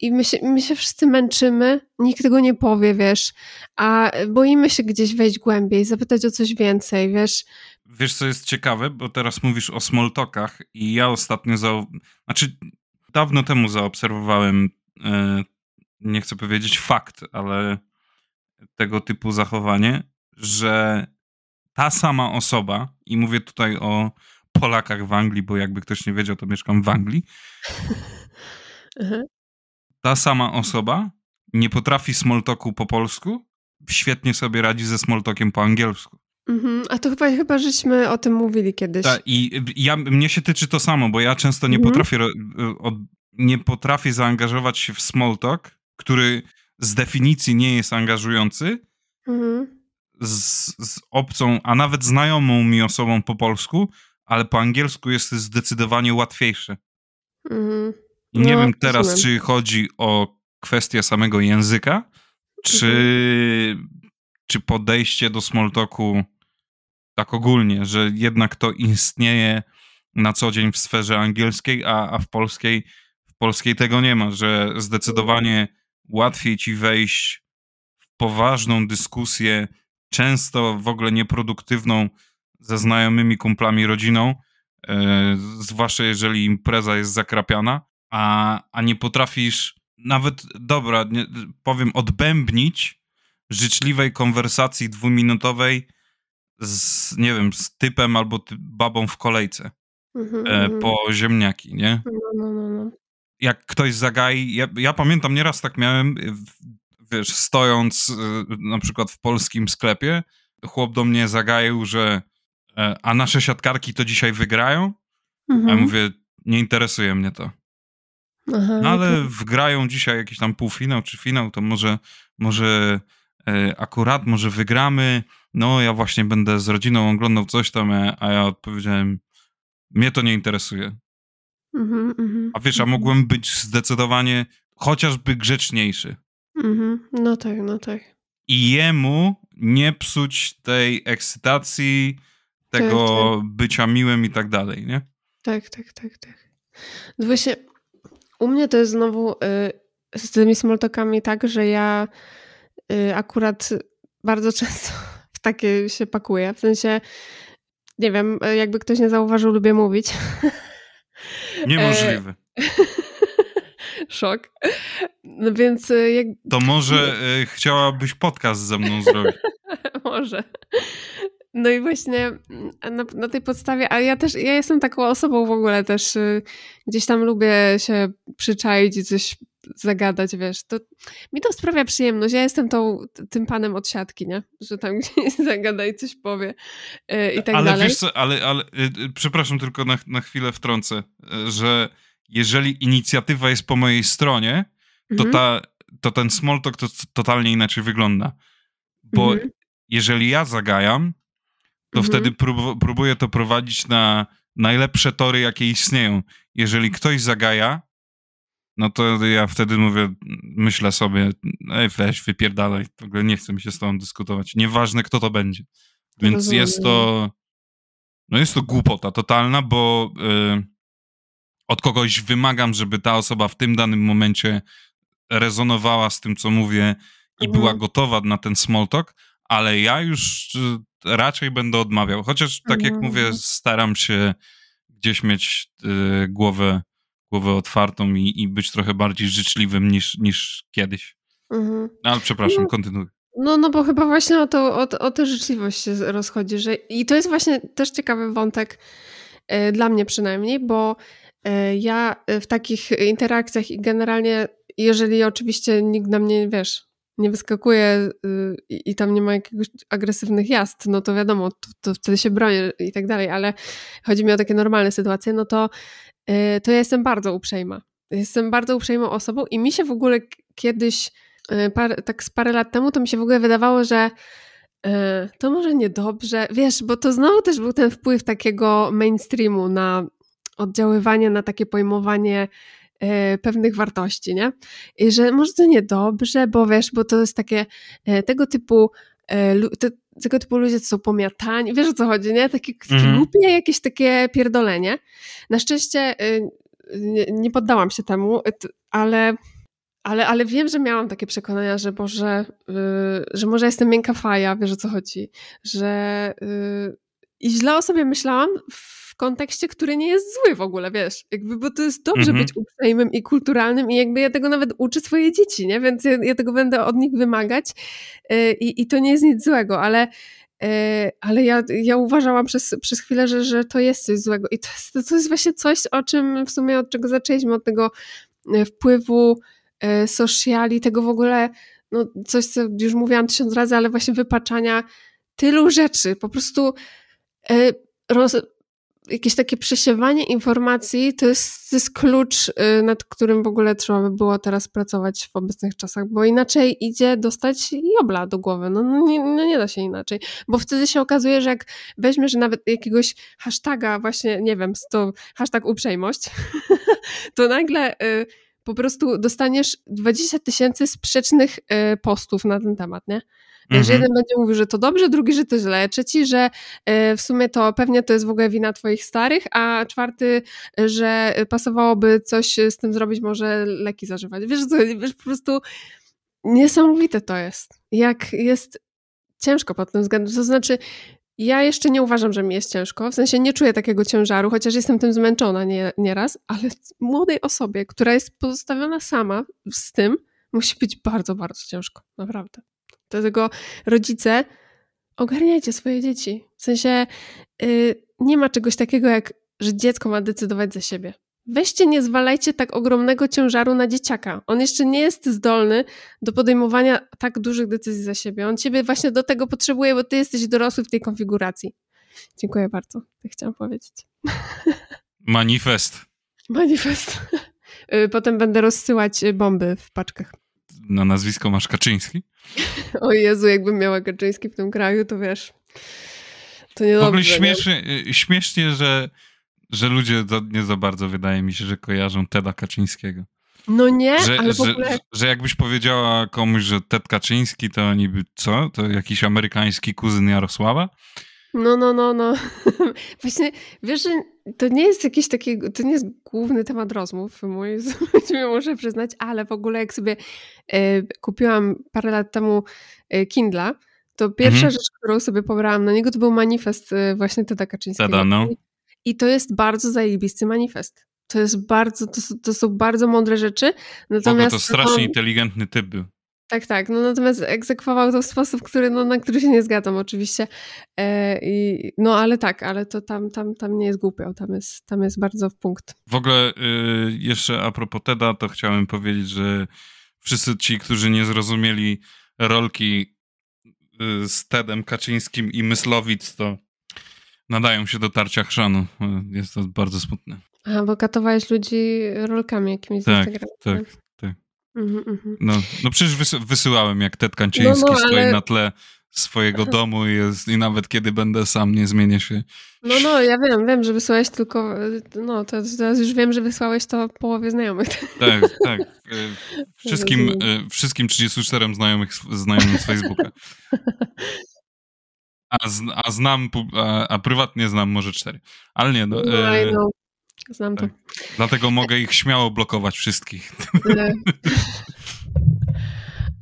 I my się, my się wszyscy męczymy, nikt tego nie powie, wiesz, a boimy się gdzieś wejść głębiej, zapytać o coś więcej, wiesz. Wiesz, co jest ciekawe, bo teraz mówisz o smalltalkach i ja ostatnio, za... znaczy dawno temu zaobserwowałem, e, nie chcę powiedzieć fakt, ale tego typu zachowanie, że ta sama osoba, i mówię tutaj o Polakach w Anglii, bo jakby ktoś nie wiedział, to mieszkam w Anglii, [LAUGHS] ta sama osoba nie potrafi smalltalku po polsku, świetnie sobie radzi ze smalltalkiem po angielsku. Mhm. A to chyba, chyba żeśmy o tym mówili kiedyś. Tak, i ja, mnie się tyczy to samo, bo ja często nie Mhm. potrafię, od, nie potrafię zaangażować się w small talk, który z definicji nie jest angażujący, Mhm. z, z obcą, a nawet znajomą mi osobą po polsku, ale po angielsku jest zdecydowanie łatwiejszy. Mhm. I nie No, wiem teraz, rozumiem. czy chodzi o kwestię samego języka, czy, Mhm. czy podejście do small talku tak ogólnie, że jednak to istnieje na co dzień w sferze angielskiej, a, a w polskiej w polskiej tego nie ma, że zdecydowanie łatwiej ci wejść w poważną dyskusję, często w ogóle nieproduktywną ze znajomymi, kumplami, rodziną, e, zwłaszcza jeżeli impreza jest zakrapiana, a, a nie potrafisz nawet, dobra, nie, powiem, odbębnić życzliwej konwersacji dwuminutowej z, nie wiem, z typem albo ty, babą w kolejce Mhm. e, Mhm. po ziemniaki, nie? No, no, no, no. Jak ktoś zagai, ja, ja pamiętam, nieraz tak miałem, w- wiesz, stojąc na przykład w polskim sklepie, chłop do mnie zagaił, że e, a nasze siatkarki to dzisiaj wygrają? A ja Mhm. mówię, nie interesuje mnie to. Aha, No ale okej. wgrają dzisiaj jakiś tam półfinał czy finał, to może, może e, akurat, może wygramy. No, ja właśnie będę z rodziną oglądał coś tam, e, a ja odpowiedziałem, mnie to nie interesuje. Mhm, mhm, A wiesz, a mhm. mogłem być zdecydowanie chociażby grzeczniejszy. Mhm. No tak, no tak. I jemu nie psuć tej ekscytacji, tego bycia miłym i tak dalej, nie? Tak, tak, tak, tak. No właśnie, u mnie to jest znowu y, z tymi smalltalkami tak, że ja y, akurat bardzo [LAUGHS] często w takie się pakuję. W sensie, nie wiem, y, jakby ktoś nie zauważył, lubię mówić. [LAUGHS] Niemożliwe. [LAUGHS] Szok. No więc y, jak, To może e, chciałabyś podcast ze mną zrobić. Może. No i właśnie mm, na, na tej podstawie, a ja też, ja jestem taką osobą w ogóle też, y, gdzieś tam lubię się przyczaić i coś zagadać, wiesz, to mi to sprawia przyjemność. Ja jestem tą, tym panem od siatki, nie? Że tam [LAUGHS] gdzieś zagada i coś powie y, i tak ale dalej. wiesz co, ale, ale y, y, przepraszam tylko na, na chwilę wtrącę, y, że jeżeli inicjatywa jest po mojej stronie, to, Mhm. ta, to ten small talk to totalnie inaczej wygląda. Bo Mhm. jeżeli ja zagajam, to Mhm. wtedy prób, próbuję to prowadzić na najlepsze tory, jakie istnieją. Jeżeli ktoś zagaja, no to ja wtedy mówię, myślę sobie, ej weź, wypierdalaj, w ogóle nie chcę mi się z tobą dyskutować. Nieważne, kto to będzie. Więc Rozumiem. jest to, no jest to głupota totalna, bo y, od kogoś wymagam, żeby ta osoba w tym danym momencie rezonowała z tym, co mówię i Mhm. była gotowa na ten small talk, ale ja już y, raczej będę odmawiał. Chociaż, tak jak Mhm. mówię, staram się gdzieś mieć y, głowę, głowę otwartą i, i być trochę bardziej życzliwym niż, niż kiedyś. Mhm. No, ale przepraszam, No. kontynuuj. No, no bo chyba właśnie o, to, o, o tę życzliwość się rozchodzi. Że, I to jest właśnie też ciekawy wątek, e, dla mnie przynajmniej, bo e, ja e, w takich interakcjach i generalnie, jeżeli oczywiście nikt na mnie, wiesz, nie wyskakuje y, i, tam nie ma jakiegoś agresywnych jazd, no to wiadomo, to, to wtedy się bronię i tak dalej, ale chodzi mi o takie normalne sytuacje, no to, y, to ja jestem bardzo uprzejma. Jestem bardzo uprzejmą osobą i mi się w ogóle kiedyś y, par, tak z parę lat temu, to mi się w ogóle wydawało, że to może niedobrze, wiesz, bo to znowu też był ten wpływ takiego mainstreamu na oddziaływanie, na takie pojmowanie pewnych wartości, nie? I że może to niedobrze, bo wiesz, bo to jest takie y, tego typu y, te, tego typu ludzie to są pomiatani, wiesz o co chodzi, nie? Takie, takie Mhm. głupie jakieś takie pierdolenie. Na szczęście y, nie, nie poddałam się temu, y, ale ale, ale wiem, że miałam takie przekonania, że może, y, że może jestem miękka faja, wiesz o co chodzi, że y, i źle o sobie myślałam w kontekście, który nie jest zły w ogóle, wiesz, jakby, bo to jest dobrze Mhm. być uprzejmym i kulturalnym i jakby ja tego nawet uczę swoje dzieci, nie, więc ja, ja tego będę od nich wymagać y, i, i to nie jest nic złego, ale y, ale ja, ja uważałam przez, przez chwilę, że, że to jest coś złego. I to jest, to jest właśnie coś, o czym w sumie od czego zaczęliśmy, od tego y, wpływu e, sociali, tego w ogóle, no coś, co już mówiłam tysiąc razy, ale właśnie wypaczania tylu rzeczy, po prostu roz, jakieś takie przesiewanie informacji, to jest, to jest klucz, e, nad którym w ogóle trzeba by było teraz pracować w obecnych czasach, bo inaczej idzie dostać jobla do głowy, no, no, nie, no nie da się inaczej, bo wtedy się okazuje, że jak weźmiesz nawet jakiegoś hashtaga, właśnie, nie wiem, to hashtag uprzejmość, [LAUGHS] to nagle y, po prostu dostaniesz 20 tysięcy sprzecznych y, postów na ten temat, nie? Że Mhm. jeden będzie mówił, że to dobrze, drugi, że to źle, trzeci, że y, w sumie to pewnie to jest w ogóle wina twoich starych, a czwarty, że pasowałoby coś z tym zrobić, może leki zażywać. Wiesz co, wiesz, po prostu niesamowite to jest. Jak jest ciężko pod tym względem. To znaczy, ja jeszcze nie uważam, że mi jest ciężko. W sensie nie czuję takiego ciężaru, chociaż jestem tym zmęczona nie, nieraz, ale młodej osobie, która jest pozostawiona sama z tym, musi być bardzo, bardzo ciężko. Naprawdę. Dlatego rodzice, ogarniajcie swoje dzieci. W sensie yy, nie ma czegoś takiego, jak że dziecko ma decydować za siebie. Weźcie, nie zwalajcie tak ogromnego ciężaru na dzieciaka. On jeszcze nie jest zdolny do podejmowania tak dużych decyzji za siebie. On ciebie właśnie do tego potrzebuje, bo ty jesteś dorosły w tej konfiguracji. Dziękuję bardzo. Tak chciałam powiedzieć. Manifest. Manifest. [LAUGHS] Y, Potem będę rozsyłać y, bomby w paczkach. Na nazwisko masz Kaczyński. O Jezu, jakbym miała Kaczyński w tym kraju, to wiesz, to nie W ogóle nie? śmiesznie, y, śmiesznie że, że ludzie nie za bardzo, wydaje mi się, że kojarzą Teda Kaczyńskiego. No nie, Że, ale w że, ogóle... że, jakbyś powiedziała komuś, że Ted Kaczyński, to oni by, co? To jakiś amerykański kuzyn Jarosława? No, no, no, no. [LAUGHS] Właśnie, wiesz, że to nie jest jakiś taki, to nie jest główny temat rozmów mój, [LAUGHS] muszę przyznać, ale w ogóle jak sobie e, kupiłam parę lat temu e, Kindla, to pierwsza Mhm. rzecz, którą sobie pobrałam na niego, to był manifest e, właśnie Teda Kaczyńskiego. Teda, no. I, to jest bardzo zajebisty manifest. To jest bardzo, to, są- to są bardzo mądre rzeczy, natomiast... to strasznie on- inteligentny typ był. Tak, tak. No natomiast egzekwował to w sposób, który, no, na który się nie zgadzam oczywiście. E, i, no ale tak, ale to tam, tam, tam nie jest głupio, tam jest, tam jest bardzo w punkt. W ogóle y, jeszcze a propos Teda, to chciałem powiedzieć, że wszyscy ci, którzy nie zrozumieli rolki y, z Tedem Kaczyńskim i Myslowic, to nadają się do tarcia chrzanu. Y, Jest to bardzo smutne. A, bo katowałeś ludzi rolkami jakimiś z Tak, Instagrama. tak, Mhm, mhm. No, no przecież wysy wysyłałem, jak Ted Kaczyński No, no, stoi ale- na tle swojego [LAUGHS] domu jest, i nawet kiedy będę sam, nie zmienię się. No, no, ja wiem, wiem, że wysłałeś tylko, no, to teraz już wiem, że wysłałeś to połowie znajomych. [LAUGHS] Tak, tak. E, wszystkim, e, wszystkim 34 znajomych, znajomym z Facebooka. A, a znam, a, a, prywatnie znam może cztery. Ale nie, no. no, e, no. Znam tak. to. Dlatego mogę ich śmiało blokować wszystkich.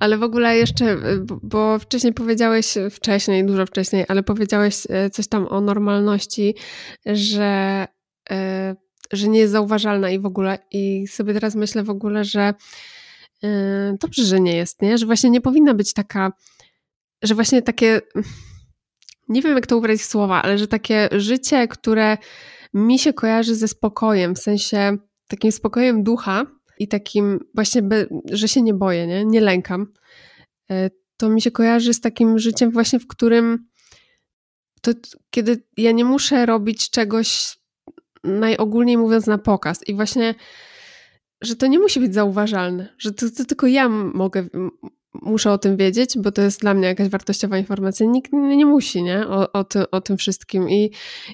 Ale w ogóle jeszcze, bo wcześniej powiedziałeś, wcześniej, dużo wcześniej, ale powiedziałeś e, coś tam o normalności, że, e, że nie jest zauważalna i w ogóle. I sobie teraz myślę w ogóle, że e, dobrze, że nie jest, nie? Że właśnie nie powinna być taka, że właśnie takie, nie wiem jak to ubrać w słowa, ale że takie życie, które mi się kojarzy ze spokojem, w sensie takim spokojem ducha, i takim właśnie, że się nie boję, nie? nie lękam, e, to mi się kojarzy z takim życiem właśnie, w którym to kiedy ja nie muszę robić czegoś najogólniej mówiąc na pokaz i właśnie, że to nie musi być zauważalne, że to, to tylko ja mogę, muszę o tym wiedzieć, bo to jest dla mnie jakaś wartościowa informacja. Nikt nie musi, nie? O, o, ty, o tym wszystkim i,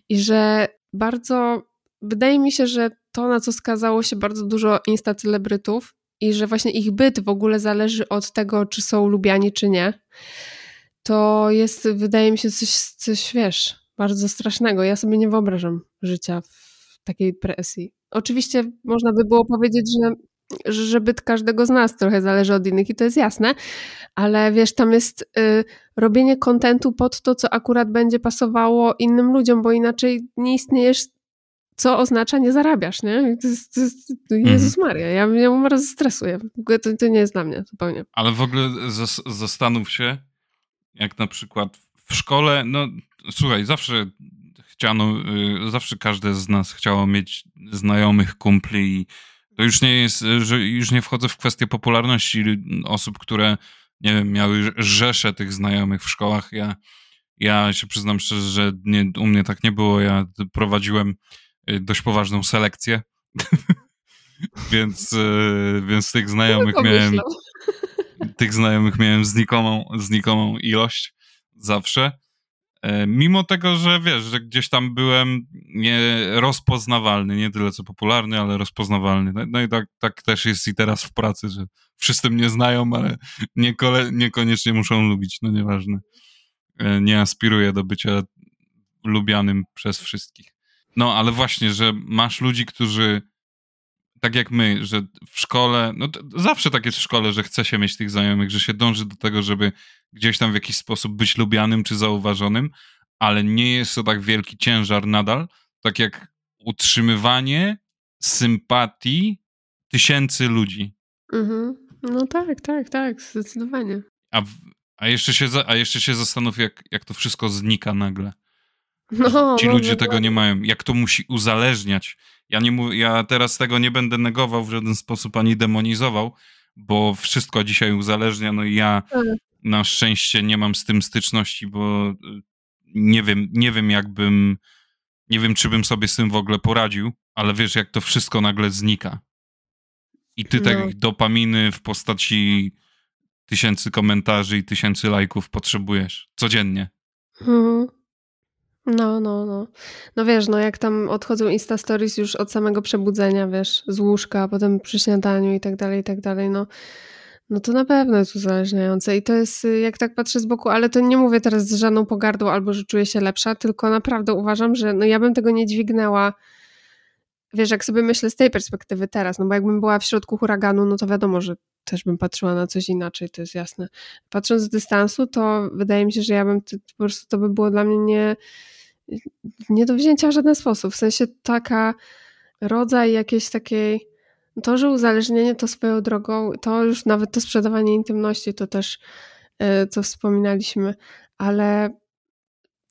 i że bardzo wydaje mi się, że to, na co skazało się bardzo dużo insta celebrytów i że właśnie ich byt w ogóle zależy od tego, czy są lubiani, czy nie, to jest, wydaje mi się, coś, coś wiesz, bardzo strasznego. Ja sobie nie wyobrażam życia w takiej presji. Oczywiście można by było powiedzieć, że że byt każdego z nas trochę zależy od innych i to jest jasne, ale wiesz, tam jest y, robienie kontentu pod to, co akurat będzie pasowało innym ludziom, bo inaczej nie istniejesz co oznacza nie zarabiasz, nie? To jest, to jest, to Jezus mhm. Maria, ja, ja bardzo stresuję. W ogóle to, to nie jest dla mnie zupełnie. Ale w ogóle zastanów się, jak na przykład w szkole, no słuchaj, zawsze chciano, y, zawsze każde z nas chciało mieć znajomych, kumpli i to już nie jest, że już nie wchodzę w kwestię popularności osób, które, nie wiem, miały rzesze tych znajomych w szkołach. Ja, ja się przyznam szczerze, że nie, u mnie tak nie było. Ja prowadziłem Y, dość poważną selekcję. [LAUGHS] więc, y, więc tych znajomych miałem. Tych znajomych miałem znikomą, znikomą ilość zawsze. E, mimo tego, że wiesz, że gdzieś tam byłem nie rozpoznawalny, nie tyle co popularny, ale rozpoznawalny. No, no i tak, tak też jest i teraz w pracy, że wszyscy mnie znają, ale niekoniecznie muszą lubić, no nieważne. E, nie aspiruję do bycia lubianym przez wszystkich. No, ale właśnie, że masz ludzi, którzy tak jak my, że w szkole, no zawsze tak jest w szkole, że chce się mieć tych znajomych, że się dąży do tego, żeby gdzieś tam w jakiś sposób być lubianym czy zauważonym, ale nie jest to tak wielki ciężar nadal, tak jak utrzymywanie sympatii tysięcy ludzi. Mhm. No tak, tak, tak, zdecydowanie. A, a, jeszcze, się, a jeszcze się zastanów, jak, jak to wszystko znika nagle. No, Ci ludzie tego nie mają. Jak to musi uzależniać. Ja, nie mów, ja teraz tego nie będę negował w żaden sposób ani demonizował, bo wszystko dzisiaj uzależnia. No i ja tak. na szczęście nie mam z tym styczności, bo y, nie wiem, nie wiem jakbym, nie wiem czy bym sobie z tym w ogóle poradził, ale wiesz jak to wszystko nagle znika. I ty no. tak dopaminy w postaci tysięcy komentarzy i tysięcy lajków potrzebujesz codziennie. Mhm. No, no, no. No wiesz, no jak tam odchodzą Insta Stories już od samego przebudzenia, wiesz, z łóżka, potem przy śniadaniu i tak dalej, i tak dalej, no. No to na pewno jest uzależniające i to jest, y, jak tak patrzę z boku, ale to nie mówię teraz z żadną pogardą albo że czuję się lepsza, tylko naprawdę uważam, że no ja bym tego nie dźwignęła, wiesz, jak sobie myślę z tej perspektywy teraz, no bo jakbym była w środku huraganu, no to wiadomo, że też bym patrzyła na coś inaczej, to jest jasne. Patrząc z dystansu, to wydaje mi się, że ja bym, po prostu to by było dla mnie nie nie do wzięcia w żaden sposób. W sensie taka rodzaj jakiejś takiej, to, że uzależnienie to swoją drogą, to już nawet to sprzedawanie intymności, to też e, co wspominaliśmy, ale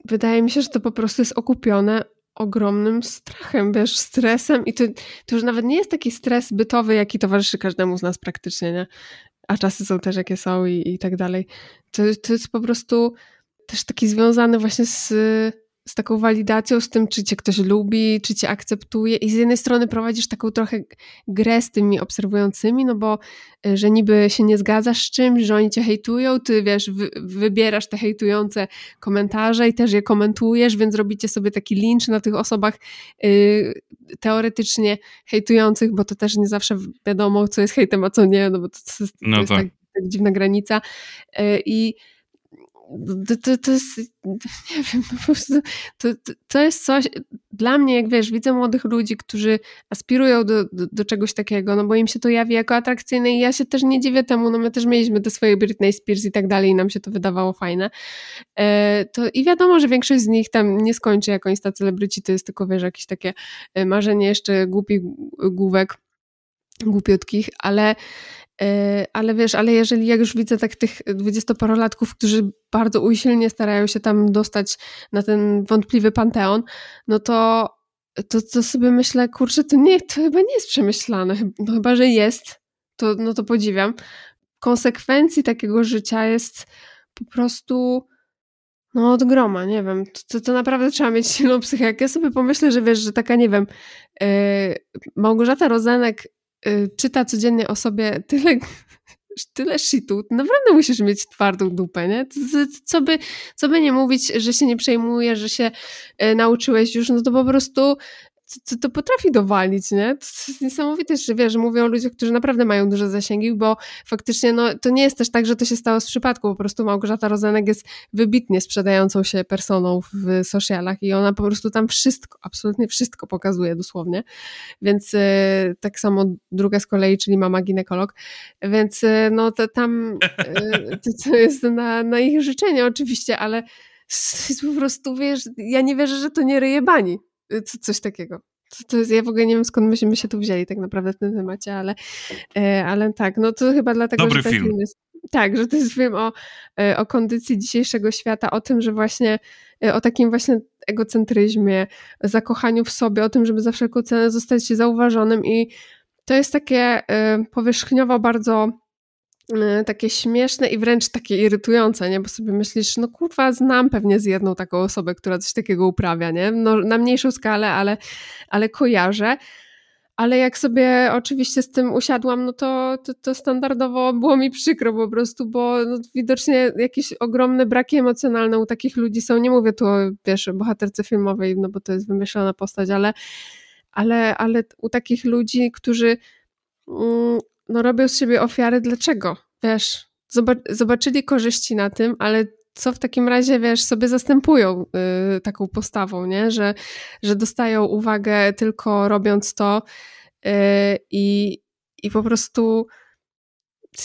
wydaje mi się, że to po prostu jest okupione ogromnym strachem, wiesz, stresem i to, to już nawet nie jest taki stres bytowy, jaki towarzyszy każdemu z nas praktycznie, nie? A czasy są też jakie są i, i tak dalej. To, to jest po prostu też taki związany właśnie z z taką walidacją, z tym, czy cię ktoś lubi, czy cię akceptuje i z jednej strony prowadzisz taką trochę grę z tymi obserwującymi, no bo y, że niby się nie zgadzasz z czymś, że oni cię hejtują, ty wiesz, wy, wybierasz te hejtujące komentarze i też je komentujesz, więc robicie sobie taki lincz na tych osobach yy, teoretycznie hejtujących, bo to też nie zawsze wiadomo, co jest hejtem, a co nie, no bo to, to, to no jest tak. Tak, tak dziwna granica yy, i to, to, to jest, [LAUGHS] nie wiem, po prostu to, to jest coś, dla mnie, jak wiesz, widzę młodych ludzi, którzy aspirują do, do, do, czegoś takiego, no bo im się to jawi jako atrakcyjne i ja się też nie dziwię temu, no my też mieliśmy te swoje Britney Spears i tak dalej i nam się to wydawało fajne. E, to I wiadomo, że większość z nich tam nie skończy jako insta celebryci, to jest tylko, wiesz, jakieś takie e, marzenie jeszcze głupich główek, głupiutkich, ale ale wiesz, ale jeżeli jak już widzę tak tych dwudziestoparolatków, którzy bardzo usilnie starają się tam dostać na ten wątpliwy panteon, no to, to, to sobie myślę, kurczę, to nie, to chyba nie jest przemyślane. No chyba, że jest, to, no to podziwiam. Konsekwencji takiego życia jest po prostu no od groma, nie wiem, to, to naprawdę trzeba mieć silną psychikę. Ja sobie pomyślę, że wiesz, że taka, nie wiem, yy, Małgorzata Rozenek czyta codziennie o sobie tyle, [LAUGHS] tyle shitu, naprawdę musisz mieć twardą dupę, nie? Co by, co by nie mówić, że się nie przejmujesz, że się y, nauczyłeś już, no to po prostu to, to potrafi dowalić, nie? To jest niesamowite, że wiesz, że mówią o ludziach, którzy naprawdę mają duże zasięgi, bo faktycznie no, to nie jest też tak, że to się stało z przypadku, po prostu Małgorzata Rozenek jest wybitnie sprzedającą się personą w socialach i ona po prostu tam wszystko, absolutnie wszystko pokazuje dosłownie, więc y, tak samo druga z kolei, czyli mama ginekolog, więc y, no to tam y, to, to jest na, na ich życzenie oczywiście, ale jest po prostu, wiesz, ja nie wierzę, że to nie ryje bani. Y, co, coś takiego. To, jest, ja w ogóle nie wiem skąd myśmy się tu wzięli tak naprawdę w tym temacie, ale, e, ale tak, no to chyba dlatego, Dobry że film. film jest, tak, że to jest film o, e, o kondycji dzisiejszego świata, o tym, że właśnie e, o takim właśnie egocentryzmie, zakochaniu w sobie, o tym, żeby za wszelką cenę zostać zauważonym i to jest takie powierzchniowo bardzo takie śmieszne i wręcz takie irytujące, nie? Bo sobie myślisz, no kurwa, znam pewnie z jedną taką osobę, która coś takiego uprawia, nie? No, na mniejszą skalę, ale, ale kojarzę. Ale jak sobie oczywiście z tym usiadłam, no to, to, to standardowo było mi przykro po prostu, bo no, widocznie jakieś ogromne braki emocjonalne u takich ludzi są. Nie mówię tu o, wiesz, bohaterce filmowej, no bo to jest wymyślona postać, ale, ale, ale u takich ludzi, którzy mm, no robią z siebie ofiary, dlaczego? Wiesz, zobaczyli korzyści na tym, ale co w takim razie, wiesz, sobie zastępują y, taką postawą, nie? Że, że dostają uwagę tylko robiąc to y, i, i po prostu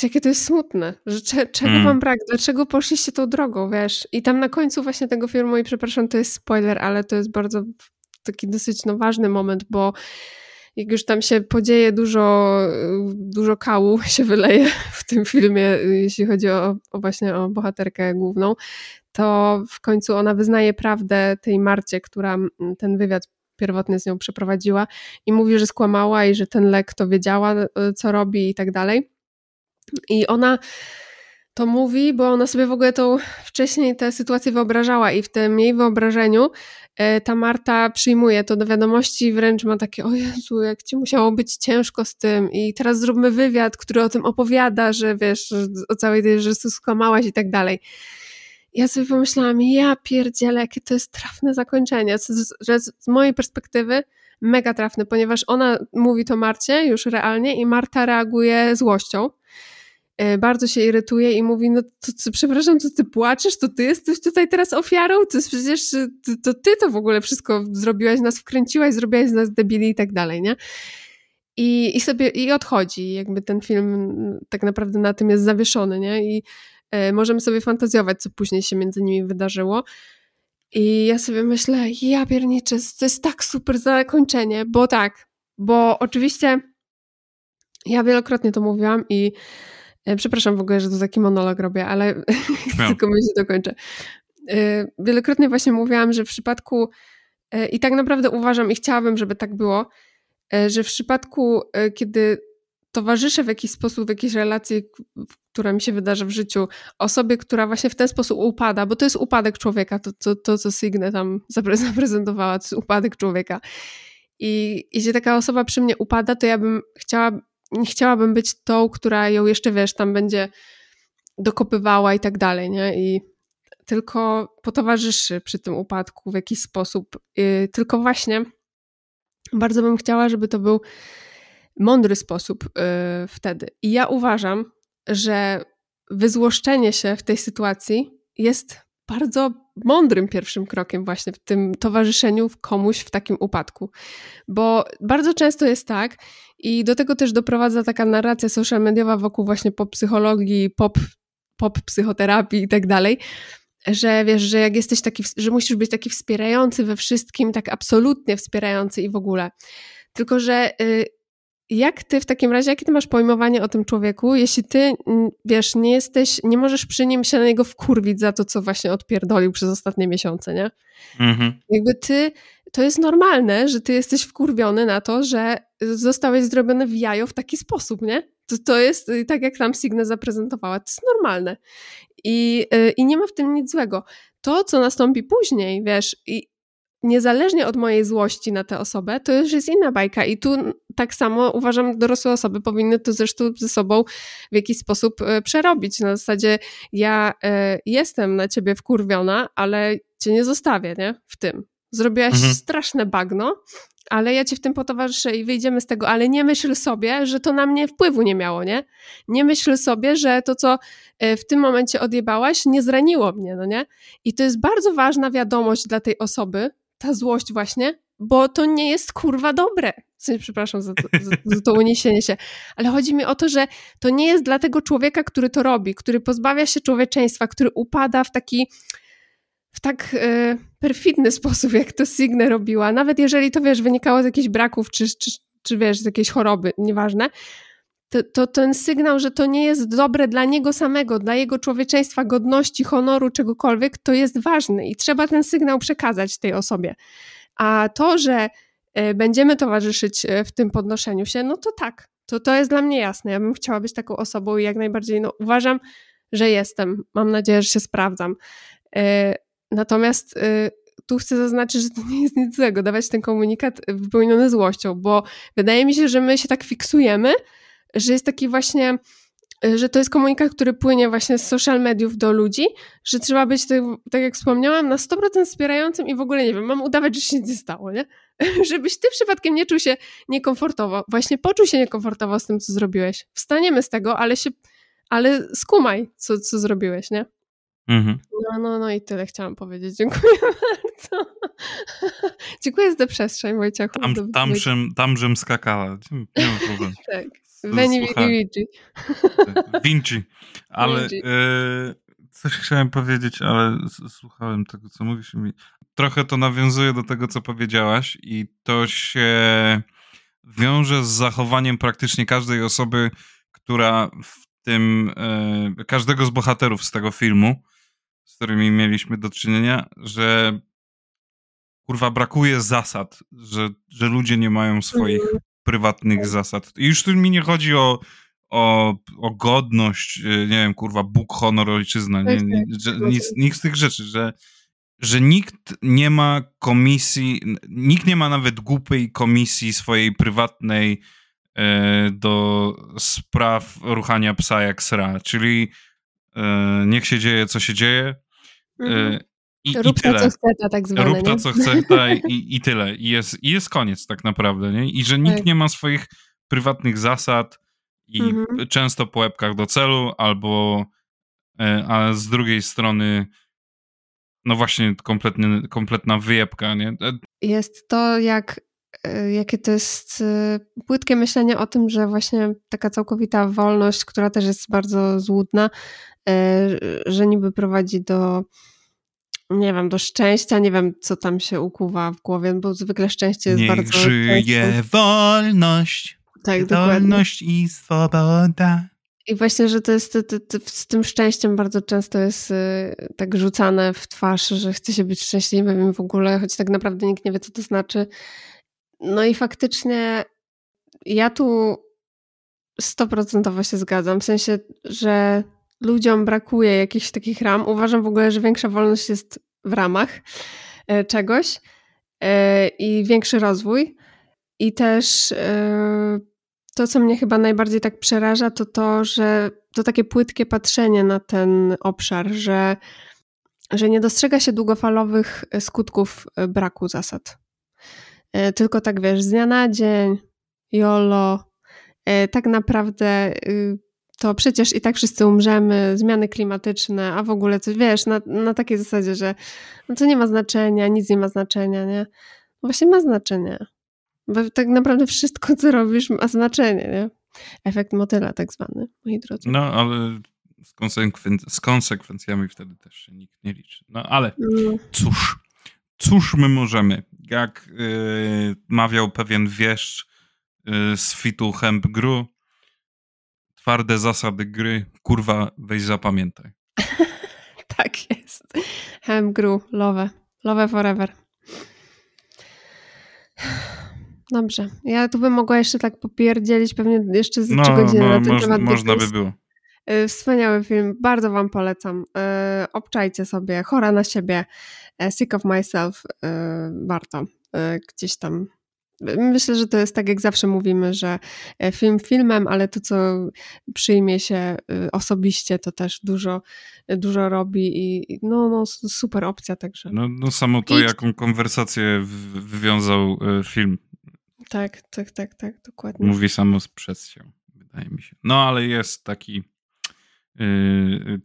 jakie to jest smutne, że cze, czego mm. wam brak, dlaczego poszliście tą drogą, wiesz? I tam na końcu właśnie tego filmu, i przepraszam, to jest spoiler, ale to jest bardzo taki dosyć no, ważny moment, bo jak już tam się podzieje dużo, dużo kału [LAUGHS] się wyleje w tym filmie, jeśli chodzi o, o właśnie o bohaterkę główną, to w końcu ona wyznaje prawdę tej Marcie, która ten wywiad pierwotny z nią przeprowadziła i mówi, że skłamała i że ten lek to wiedziała, co robi i tak dalej. I ona to mówi, bo ona sobie w ogóle tą wcześniej tę sytuację wyobrażała i w tym jej wyobrażeniu e, ta Marta przyjmuje to do wiadomości, wręcz ma takie, o Jezu, jak ci musiało być ciężko z tym i teraz zróbmy wywiad, który o tym opowiada, że wiesz, o całej tej, że skłamałaś i tak dalej. Ja sobie pomyślałam, ja pierdzielę, jakie to jest trafne zakończenie, że z mojej perspektywy mega trafne, ponieważ ona mówi to Marcie już realnie i Marta reaguje złością bardzo się irytuje i mówi, no to, to, przepraszam, co ty płaczesz, to ty jesteś tutaj teraz ofiarą, to jest przecież, to, to, ty to w ogóle wszystko zrobiłaś, nas wkręciłaś, zrobiłaś z nas debili i tak dalej, nie? I, i sobie, i odchodzi, jakby ten film tak naprawdę na tym jest zawieszony, nie? I e, możemy sobie fantazjować, co później się między nimi wydarzyło. I ja sobie myślę, ja pierniczę, to jest tak super zakończenie, bo tak, bo oczywiście ja wielokrotnie to mówiłam i przepraszam w ogóle, że to taki monolog robię, ale [LAUGHS] no. tylko myśl dokończę. E, wielokrotnie właśnie mówiłam, że w przypadku e, i tak naprawdę uważam i chciałabym, żeby tak było, że w przypadku, kiedy towarzyszę w jakiś sposób, w jakiejś relacji, która mi się wydarza w życiu, osobie, która właśnie w ten sposób upada, bo to jest upadek człowieka, to, to, to co Signe tam zaprezentowała, to jest upadek człowieka. I jeśli taka osoba przy mnie upada, to ja bym chciała, nie chciałabym być tą, która ją jeszcze, wiesz, tam będzie dokopywała i tak dalej, nie? I tylko potowarzyszy przy tym upadku w jakiś sposób. Yy, tylko właśnie bardzo bym chciała, żeby to był mądry sposób yy, wtedy. I ja uważam, że wyzłoszczenie się w tej sytuacji jest bardzo mądrym pierwszym krokiem właśnie w tym towarzyszeniu komuś w takim upadku. Bo bardzo często jest tak i do tego też doprowadza taka narracja social mediowa wokół właśnie pop psychologii, pop, pop psychoterapii i tak dalej, że wiesz, że jak jesteś taki, że musisz być taki wspierający we wszystkim, tak absolutnie wspierający i w ogóle. Tylko, że y, jak ty w takim razie, jakie ty masz pojmowanie o tym człowieku, jeśli ty, wiesz, nie jesteś, nie możesz przy nim się na niego wkurwić za to, co właśnie odpierdolił przez ostatnie miesiące, nie? Mhm. Jakby ty, to jest normalne, że ty jesteś wkurwiony na to, że zostałeś zrobiony w jajo w taki sposób, nie? To, to jest, y, tak jak tam Signa zaprezentowała, to jest normalne. I, yy, I nie ma w tym nic złego. To, co nastąpi później, wiesz, i niezależnie od mojej złości na tę osobę, to już jest inna bajka. I tu tak samo uważam, dorosłe osoby powinny to zresztą ze sobą w jakiś sposób e, przerobić. Na zasadzie ja e, jestem na ciebie wkurwiona, ale cię nie zostawię, nie? W tym. Zrobiłaś mhm. straszne bagno, ale ja ci w tym potowarzyszę i wyjdziemy z tego, ale nie myśl sobie, że to na mnie wpływu nie miało, nie? Nie myśl sobie, że to, co e, w tym momencie odjebałaś, nie zraniło mnie, no nie? I to jest bardzo ważna wiadomość dla tej osoby, ta złość właśnie, bo to nie jest kurwa dobre. Przepraszam za to, za, to uniesienie się, ale chodzi mi o to, że to nie jest dla tego człowieka, który to robi, który pozbawia się człowieczeństwa, który upada w taki w tak e, perfidny sposób, jak to Signe robiła, nawet jeżeli to, wiesz, wynikało z jakichś braków, czy, czy, czy wiesz, z jakiejś choroby, nieważne, to, to ten sygnał, że to nie jest dobre dla niego samego, dla jego człowieczeństwa, godności, honoru, czegokolwiek, to jest ważny i trzeba ten sygnał przekazać tej osobie. A to, że będziemy towarzyszyć e, w tym podnoszeniu się, no to tak, to, to jest dla mnie jasne. Ja bym chciała być taką osobą i jak najbardziej no, uważam, że jestem. Mam nadzieję, że się sprawdzam. E, natomiast tu chcę zaznaczyć, że to nie jest nic złego, dawać ten komunikat wypełniony złością, bo wydaje mi się, że my się tak fiksujemy, że jest taki właśnie, że to jest komunikat, który płynie właśnie z social mediów do ludzi, że trzeba być, tak, tak jak wspomniałam, na 100% wspierającym i w ogóle nie wiem, mam udawać, że się nic nie stało, nie? [LAUGHS] Żebyś ty przypadkiem nie czuł się niekomfortowo, właśnie poczuł się niekomfortowo z tym, co zrobiłeś. Wstaniemy z tego, ale się, ale skumaj, co, co zrobiłeś, nie? Mhm. No, no, no i tyle chciałam powiedzieć. Dziękuję bardzo. [LAUGHS] Dziękuję za tę przestrzeń, Wojciechu. Tam, tam, żem, tam żem skakała. Nie ma problemu. tak. Veni Vinci. Vinci. Ale Vinci. E, coś chciałem powiedzieć, ale słuchałem tego, co mówisz. Mi. Trochę to nawiązuje do tego, co powiedziałaś i to się wiąże z zachowaniem praktycznie każdej osoby, która w tym, e, każdego z bohaterów z tego filmu, z którymi mieliśmy do czynienia, że kurwa brakuje zasad, że, że ludzie nie mają swoich mm prywatnych tak. zasad. I już tu mi nie chodzi o, o, o godność, e, nie wiem, kurwa, Bóg, honor, ojczyzna, nie, nie, że, nic, nic z tych rzeczy, że, że nikt nie ma komisji, nikt nie ma nawet głupej komisji swojej prywatnej e, do spraw ruchania psa jak sra, czyli e, niech się dzieje, co się dzieje. E, mhm. I, Rób i tyle. to, co chce, tak zwane. Rób to, co chce, i, i tyle. I jest, I jest koniec tak naprawdę, nie? I że nikt tak. nie ma swoich prywatnych zasad i mhm. często po łebkach do celu, albo e, a z drugiej strony no właśnie kompletny, kompletna wyjebka, nie? E, jest to jak e, jakie to jest płytkie myślenie o tym, że właśnie taka całkowita wolność, która też jest bardzo złudna, że niby prowadzi do nie wiem, do szczęścia, nie wiem, co tam się ukuwa w głowie, bo zwykle szczęście jest Niech bardzo... żyje wolność, tak, wolność i swoboda. I właśnie, że to jest, to, to, to, z tym szczęściem bardzo często jest y, tak rzucane w twarz, że chce się być szczęśliwym w ogóle, choć tak naprawdę nikt nie wie, co to znaczy. No i faktycznie ja tu stoprocentowo się zgadzam. W sensie, że ludziom brakuje jakichś takich ram. Uważam w ogóle, że większa wolność jest w ramach e, czegoś e, i większy rozwój. I też e, to, co mnie chyba najbardziej tak przeraża, to to, że to takie płytkie patrzenie na ten obszar, że, że nie dostrzega się długofalowych skutków braku zasad. Tylko tak wiesz, z dnia na dzień, jolo, tak naprawdę y, to przecież i tak wszyscy umrzemy, zmiany klimatyczne, a w ogóle coś, wiesz, na, na takiej zasadzie, że no to nie ma znaczenia, nic nie ma znaczenia, nie? No właśnie ma znaczenie. Bo tak naprawdę wszystko, co robisz, ma znaczenie, nie? Efekt motyla tak zwany, moi drodzy. No, ale z, konsekwen- z konsekwencjami wtedy też się nikt nie liczy. No, ale no. cóż, cóż my możemy? Jak yy, mawiał pewien wieszcz yy, z fitu Hemp Gru, twarde zasady gry, kurwa, weź zapamiętaj. [LAUGHS] tak jest. Hem Gru, love. Love forever. Dobrze. Ja tu bym mogła jeszcze tak popierdzielić pewnie jeszcze z no, 3 godziny no, na ten temat. Można by było. Y, wspaniały film, bardzo wam polecam. Y, obczajcie sobie, chora na siebie, y, sick of myself, warto gdzieś tam Myślę, że to jest tak, jak zawsze mówimy, że e, film filmem, ale to, co przyjmie się y, osobiście, to też dużo, dużo robi i no, no super opcja także. No, no samo to, I... jaką konwersację wywiązał e, film. Tak, tak, tak, tak, dokładnie. Mówi samo przez się, wydaje mi się. No, ale jest taki Y,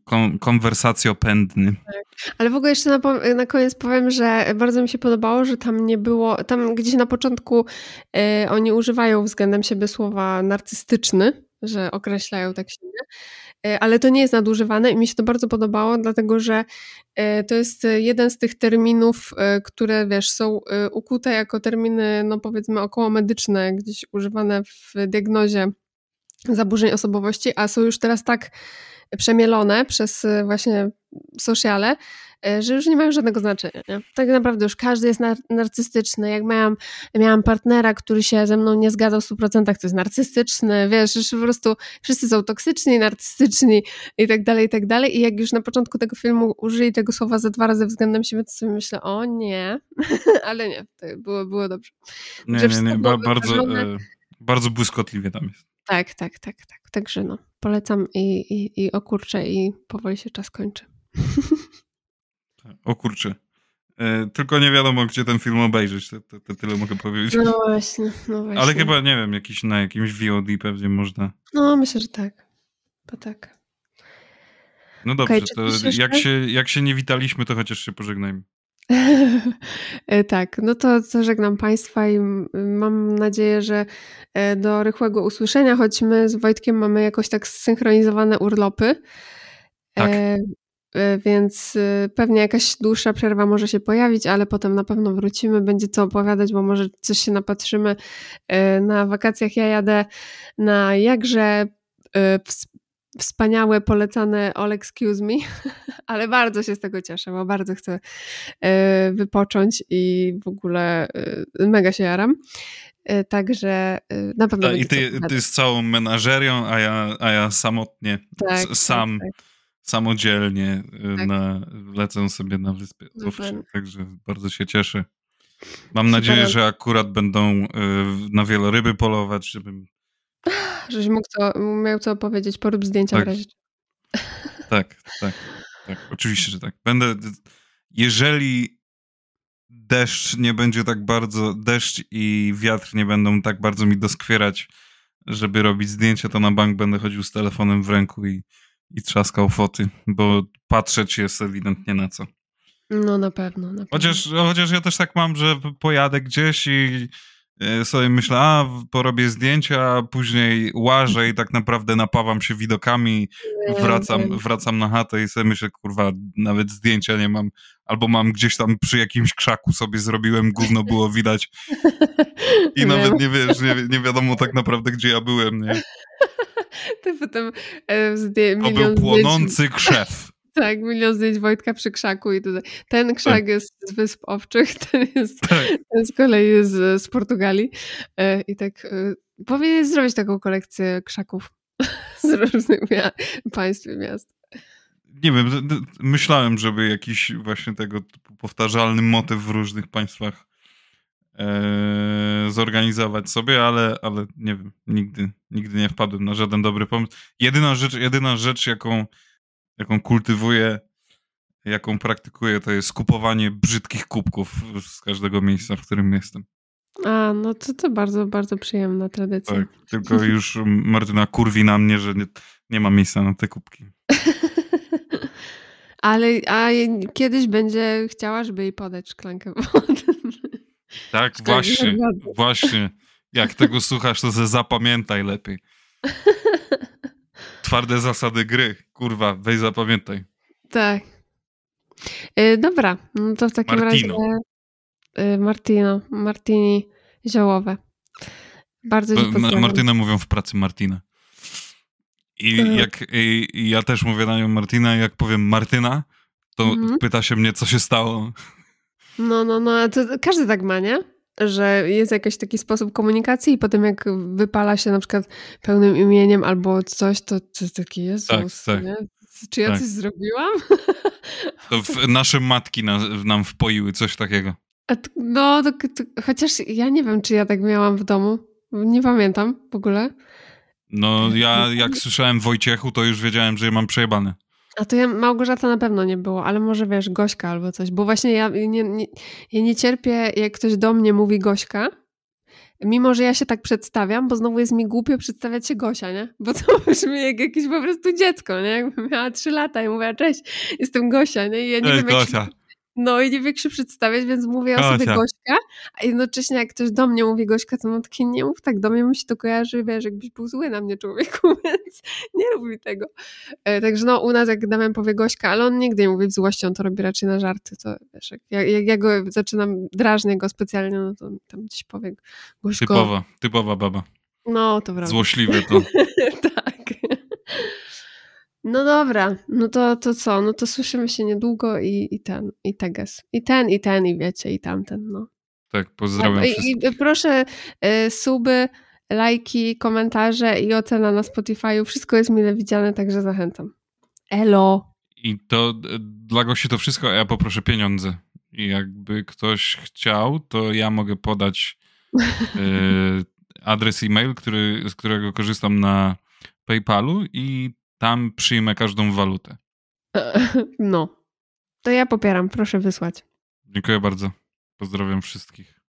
kon, konwersacjopędny. Tak. Ale w ogóle jeszcze na, na koniec powiem, że bardzo mi się podobało, że tam nie było, tam gdzieś na początku y, oni używają względem siebie słowa narcystyczny, że określają tak siebie, y, ale to nie jest nadużywane i mi się to bardzo podobało, dlatego że y, to jest jeden z tych terminów, które wiesz, są ukute jako terminy, no powiedzmy około medyczne, gdzieś używane w diagnozie zaburzeń osobowości, a są już teraz tak przemielone przez y, właśnie sociale, y, że już nie mają żadnego znaczenia. Nie? Tak naprawdę już każdy jest nar narcystyczny. Jak miałam, miałam partnera, który się ze mną nie zgadzał w 100%, to jest narcystyczny, wiesz, już po prostu wszyscy są toksyczni, narcystyczni i tak dalej, i tak dalej. I jak już na początku tego filmu użyli tego słowa za dwa razy względem siebie, to sobie myślę, o nie, [LAUGHS] ale nie, to było, było dobrze. Nie, nie, nie, ba bardzo, e, bardzo błyskotliwie tam jest. Tak, tak, tak, tak. Także no, polecam i, i, i o kurczę i powoli się czas kończy. O kurczę. E, tylko nie wiadomo, gdzie ten film obejrzeć. To, to, to, tyle mogę powiedzieć. No właśnie, no właśnie. Ale chyba, nie wiem, jakiś, na jakimś VOD pewnie można. No, myślę, że tak. Bo tak. No dobrze, okay, to jak się, jak się nie witaliśmy, to chociaż się pożegnajmy. E, tak, no to, to żegnam Państwa i mam nadzieję, że e, do rychłego usłyszenia, choć my z Wojtkiem mamy jakoś tak zsynchronizowane urlopy. Tak. E, więc pewnie jakaś dłuższa przerwa może się pojawić, ale potem na pewno wrócimy, będzie co opowiadać, bo może coś się napatrzymy. Na wakacjach ja jadę na jakże wspaniałe, polecane All Excuse Me, [LAUGHS] ale bardzo się z tego cieszę, bo bardzo chcę e, wypocząć i w ogóle e, mega się jaram. E, także na pewno. I ty, ty z całą menażerią, a ja, a ja samotnie, tak, sam, tak, tak. samodzielnie tak. Na, lecę sobie na wyspę. Także bardzo się cieszę. Mam Super. nadzieję, że akurat będą na wieloryby polować, żebym Żeś mógł co, miał co powiedzieć, porób zdjęcia tak. w razie. Tak, [LAUGHS] tak, tak. Oczywiście, że tak. Będę, jeżeli deszcz nie będzie tak bardzo, deszcz i wiatr nie będą tak bardzo mi doskwierać, żeby robić zdjęcia, to na bank będę chodził z telefonem w ręku i, i trzaskał foty, bo patrzeć jest ewidentnie na co. No na pewno, na pewno. Chociaż, chociaż ja też tak mam, że pojadę gdzieś i sobie myślę, a porobię zdjęcia, a później łażę i tak naprawdę napawam się widokami, wracam, wracam na chatę i sobie myślę, kurwa, nawet zdjęcia nie mam, albo mam gdzieś tam przy jakimś krzaku sobie zrobiłem, gówno było widać. I nawet nie wiesz, nie, nie wiadomo tak naprawdę, gdzie ja byłem, nie? [LAUGHS] To potem e, zdję, To był płonący krzew. Tak, milion zdjęć Wojtka przy krzaku i tutaj. Ten krzak tak. jest z Wysp Owczych, [LAUGHS] ten, jest, tak. ten z kolei jest z, z Portugalii. E, I tak e, powinien zrobić taką kolekcję krzaków [LAUGHS] z różnych państw i miast. Nie wiem, myślałem, żeby jakiś właśnie tego powtarzalny motyw w różnych państwach e, zorganizować sobie, ale, ale nie wiem, nigdy, nigdy nie wpadłem na żaden dobry pomysł. Jedyna rzecz, jedyna rzecz jaką, jaką kultywuję, jaką praktykuję, to jest kupowanie brzydkich kubków z każdego miejsca, w którym jestem. A, no to to bardzo, bardzo przyjemna tradycja. Tak, tylko już Martyna kurwi na mnie, że nie, nie ma miejsca na te kubki. [LAUGHS] Ale a kiedyś będzie chciała, żeby jej podać szklankę wody. Tak, właśnie, właśnie. Jak tego słuchasz, to zapamiętaj lepiej. [LAUGHS] Twarde zasady gry. Kurwa, weź zapamiętaj. Tak. Yy, dobra, no to w takim Martino. razie yy, Martino, Martini ziołowe. Bardzo się pozdrawiam. Martyna mówią w pracy Martina. I tak. jak i, i ja też mówię na nią Martina, jak powiem Martyna, to mhm. pyta się mnie, co się stało. No, no, no, to każdy tak ma, nie? Że jest jakiś taki sposób komunikacji i potem jak wypala się na przykład pełnym imieniem albo coś, to, to taki jest. tak, tak. Czy ja tak. coś zrobiłam? To w, nasze matki nas, nam wpoiły coś takiego. no, to, to, chociaż ja nie wiem, czy ja tak miałam w domu. Nie pamiętam w ogóle. No, ja jak słyszałem Wojciechu, to już wiedziałem, że ja mam przejebane. A to ja, Małgorzata na pewno nie było, ale może wiesz, Gośka albo coś, bo właśnie ja nie, nie, ja nie cierpię, jak ktoś do mnie mówi Gośka, mimo że ja się tak przedstawiam, bo znowu jest mi głupio przedstawiać się Gosia, nie? Bo to [LAUGHS] brzmi jak jakieś po prostu dziecko, nie? Jakbym miała trzy lata i mówię, cześć, jestem Gosia, nie? I ja nie wiem, Gosia. Jak no i nie wiem, jak się przedstawiać, więc mówię o sobie Gośka, a jednocześnie jak ktoś do mnie mówi Gośka, to mam takie, nie mów tak do mnie, mi się to kojarzy, wiesz, jakbyś był zły na mnie człowieku, [LAUGHS] więc nie mi tego. E, także no, u nas jak Damian powie Gośka, ale on nigdy nie mówi w złości, on to robi raczej na żarty, to wiesz, jak, jak ja go zaczynam, drażnię go specjalnie, no to tam gdzieś powie Gośko. Typowa, typowa baba. No, to prawda. Złośliwe to. [LAUGHS] tak. No dobra, no to, to co? No to słyszymy się niedługo i, i ten, i teges. I ten, i ten, i wiecie, i tamten, no. Tak, pozdrawiam tak, i, I proszę y, suby, lajki, komentarze i ocena na Spotify'u. Wszystko jest mile widziane, także zachęcam. Elo! I to dla gości to wszystko, a ja poproszę pieniądze. I jakby ktoś chciał, to ja mogę podać y, [LAUGHS] adres e-mail, który, z którego korzystam na PayPalu i tam przyjmę każdą walutę. [LAUGHS] No. To ja popieram, proszę wysłać. Dziękuję bardzo. Pozdrawiam wszystkich.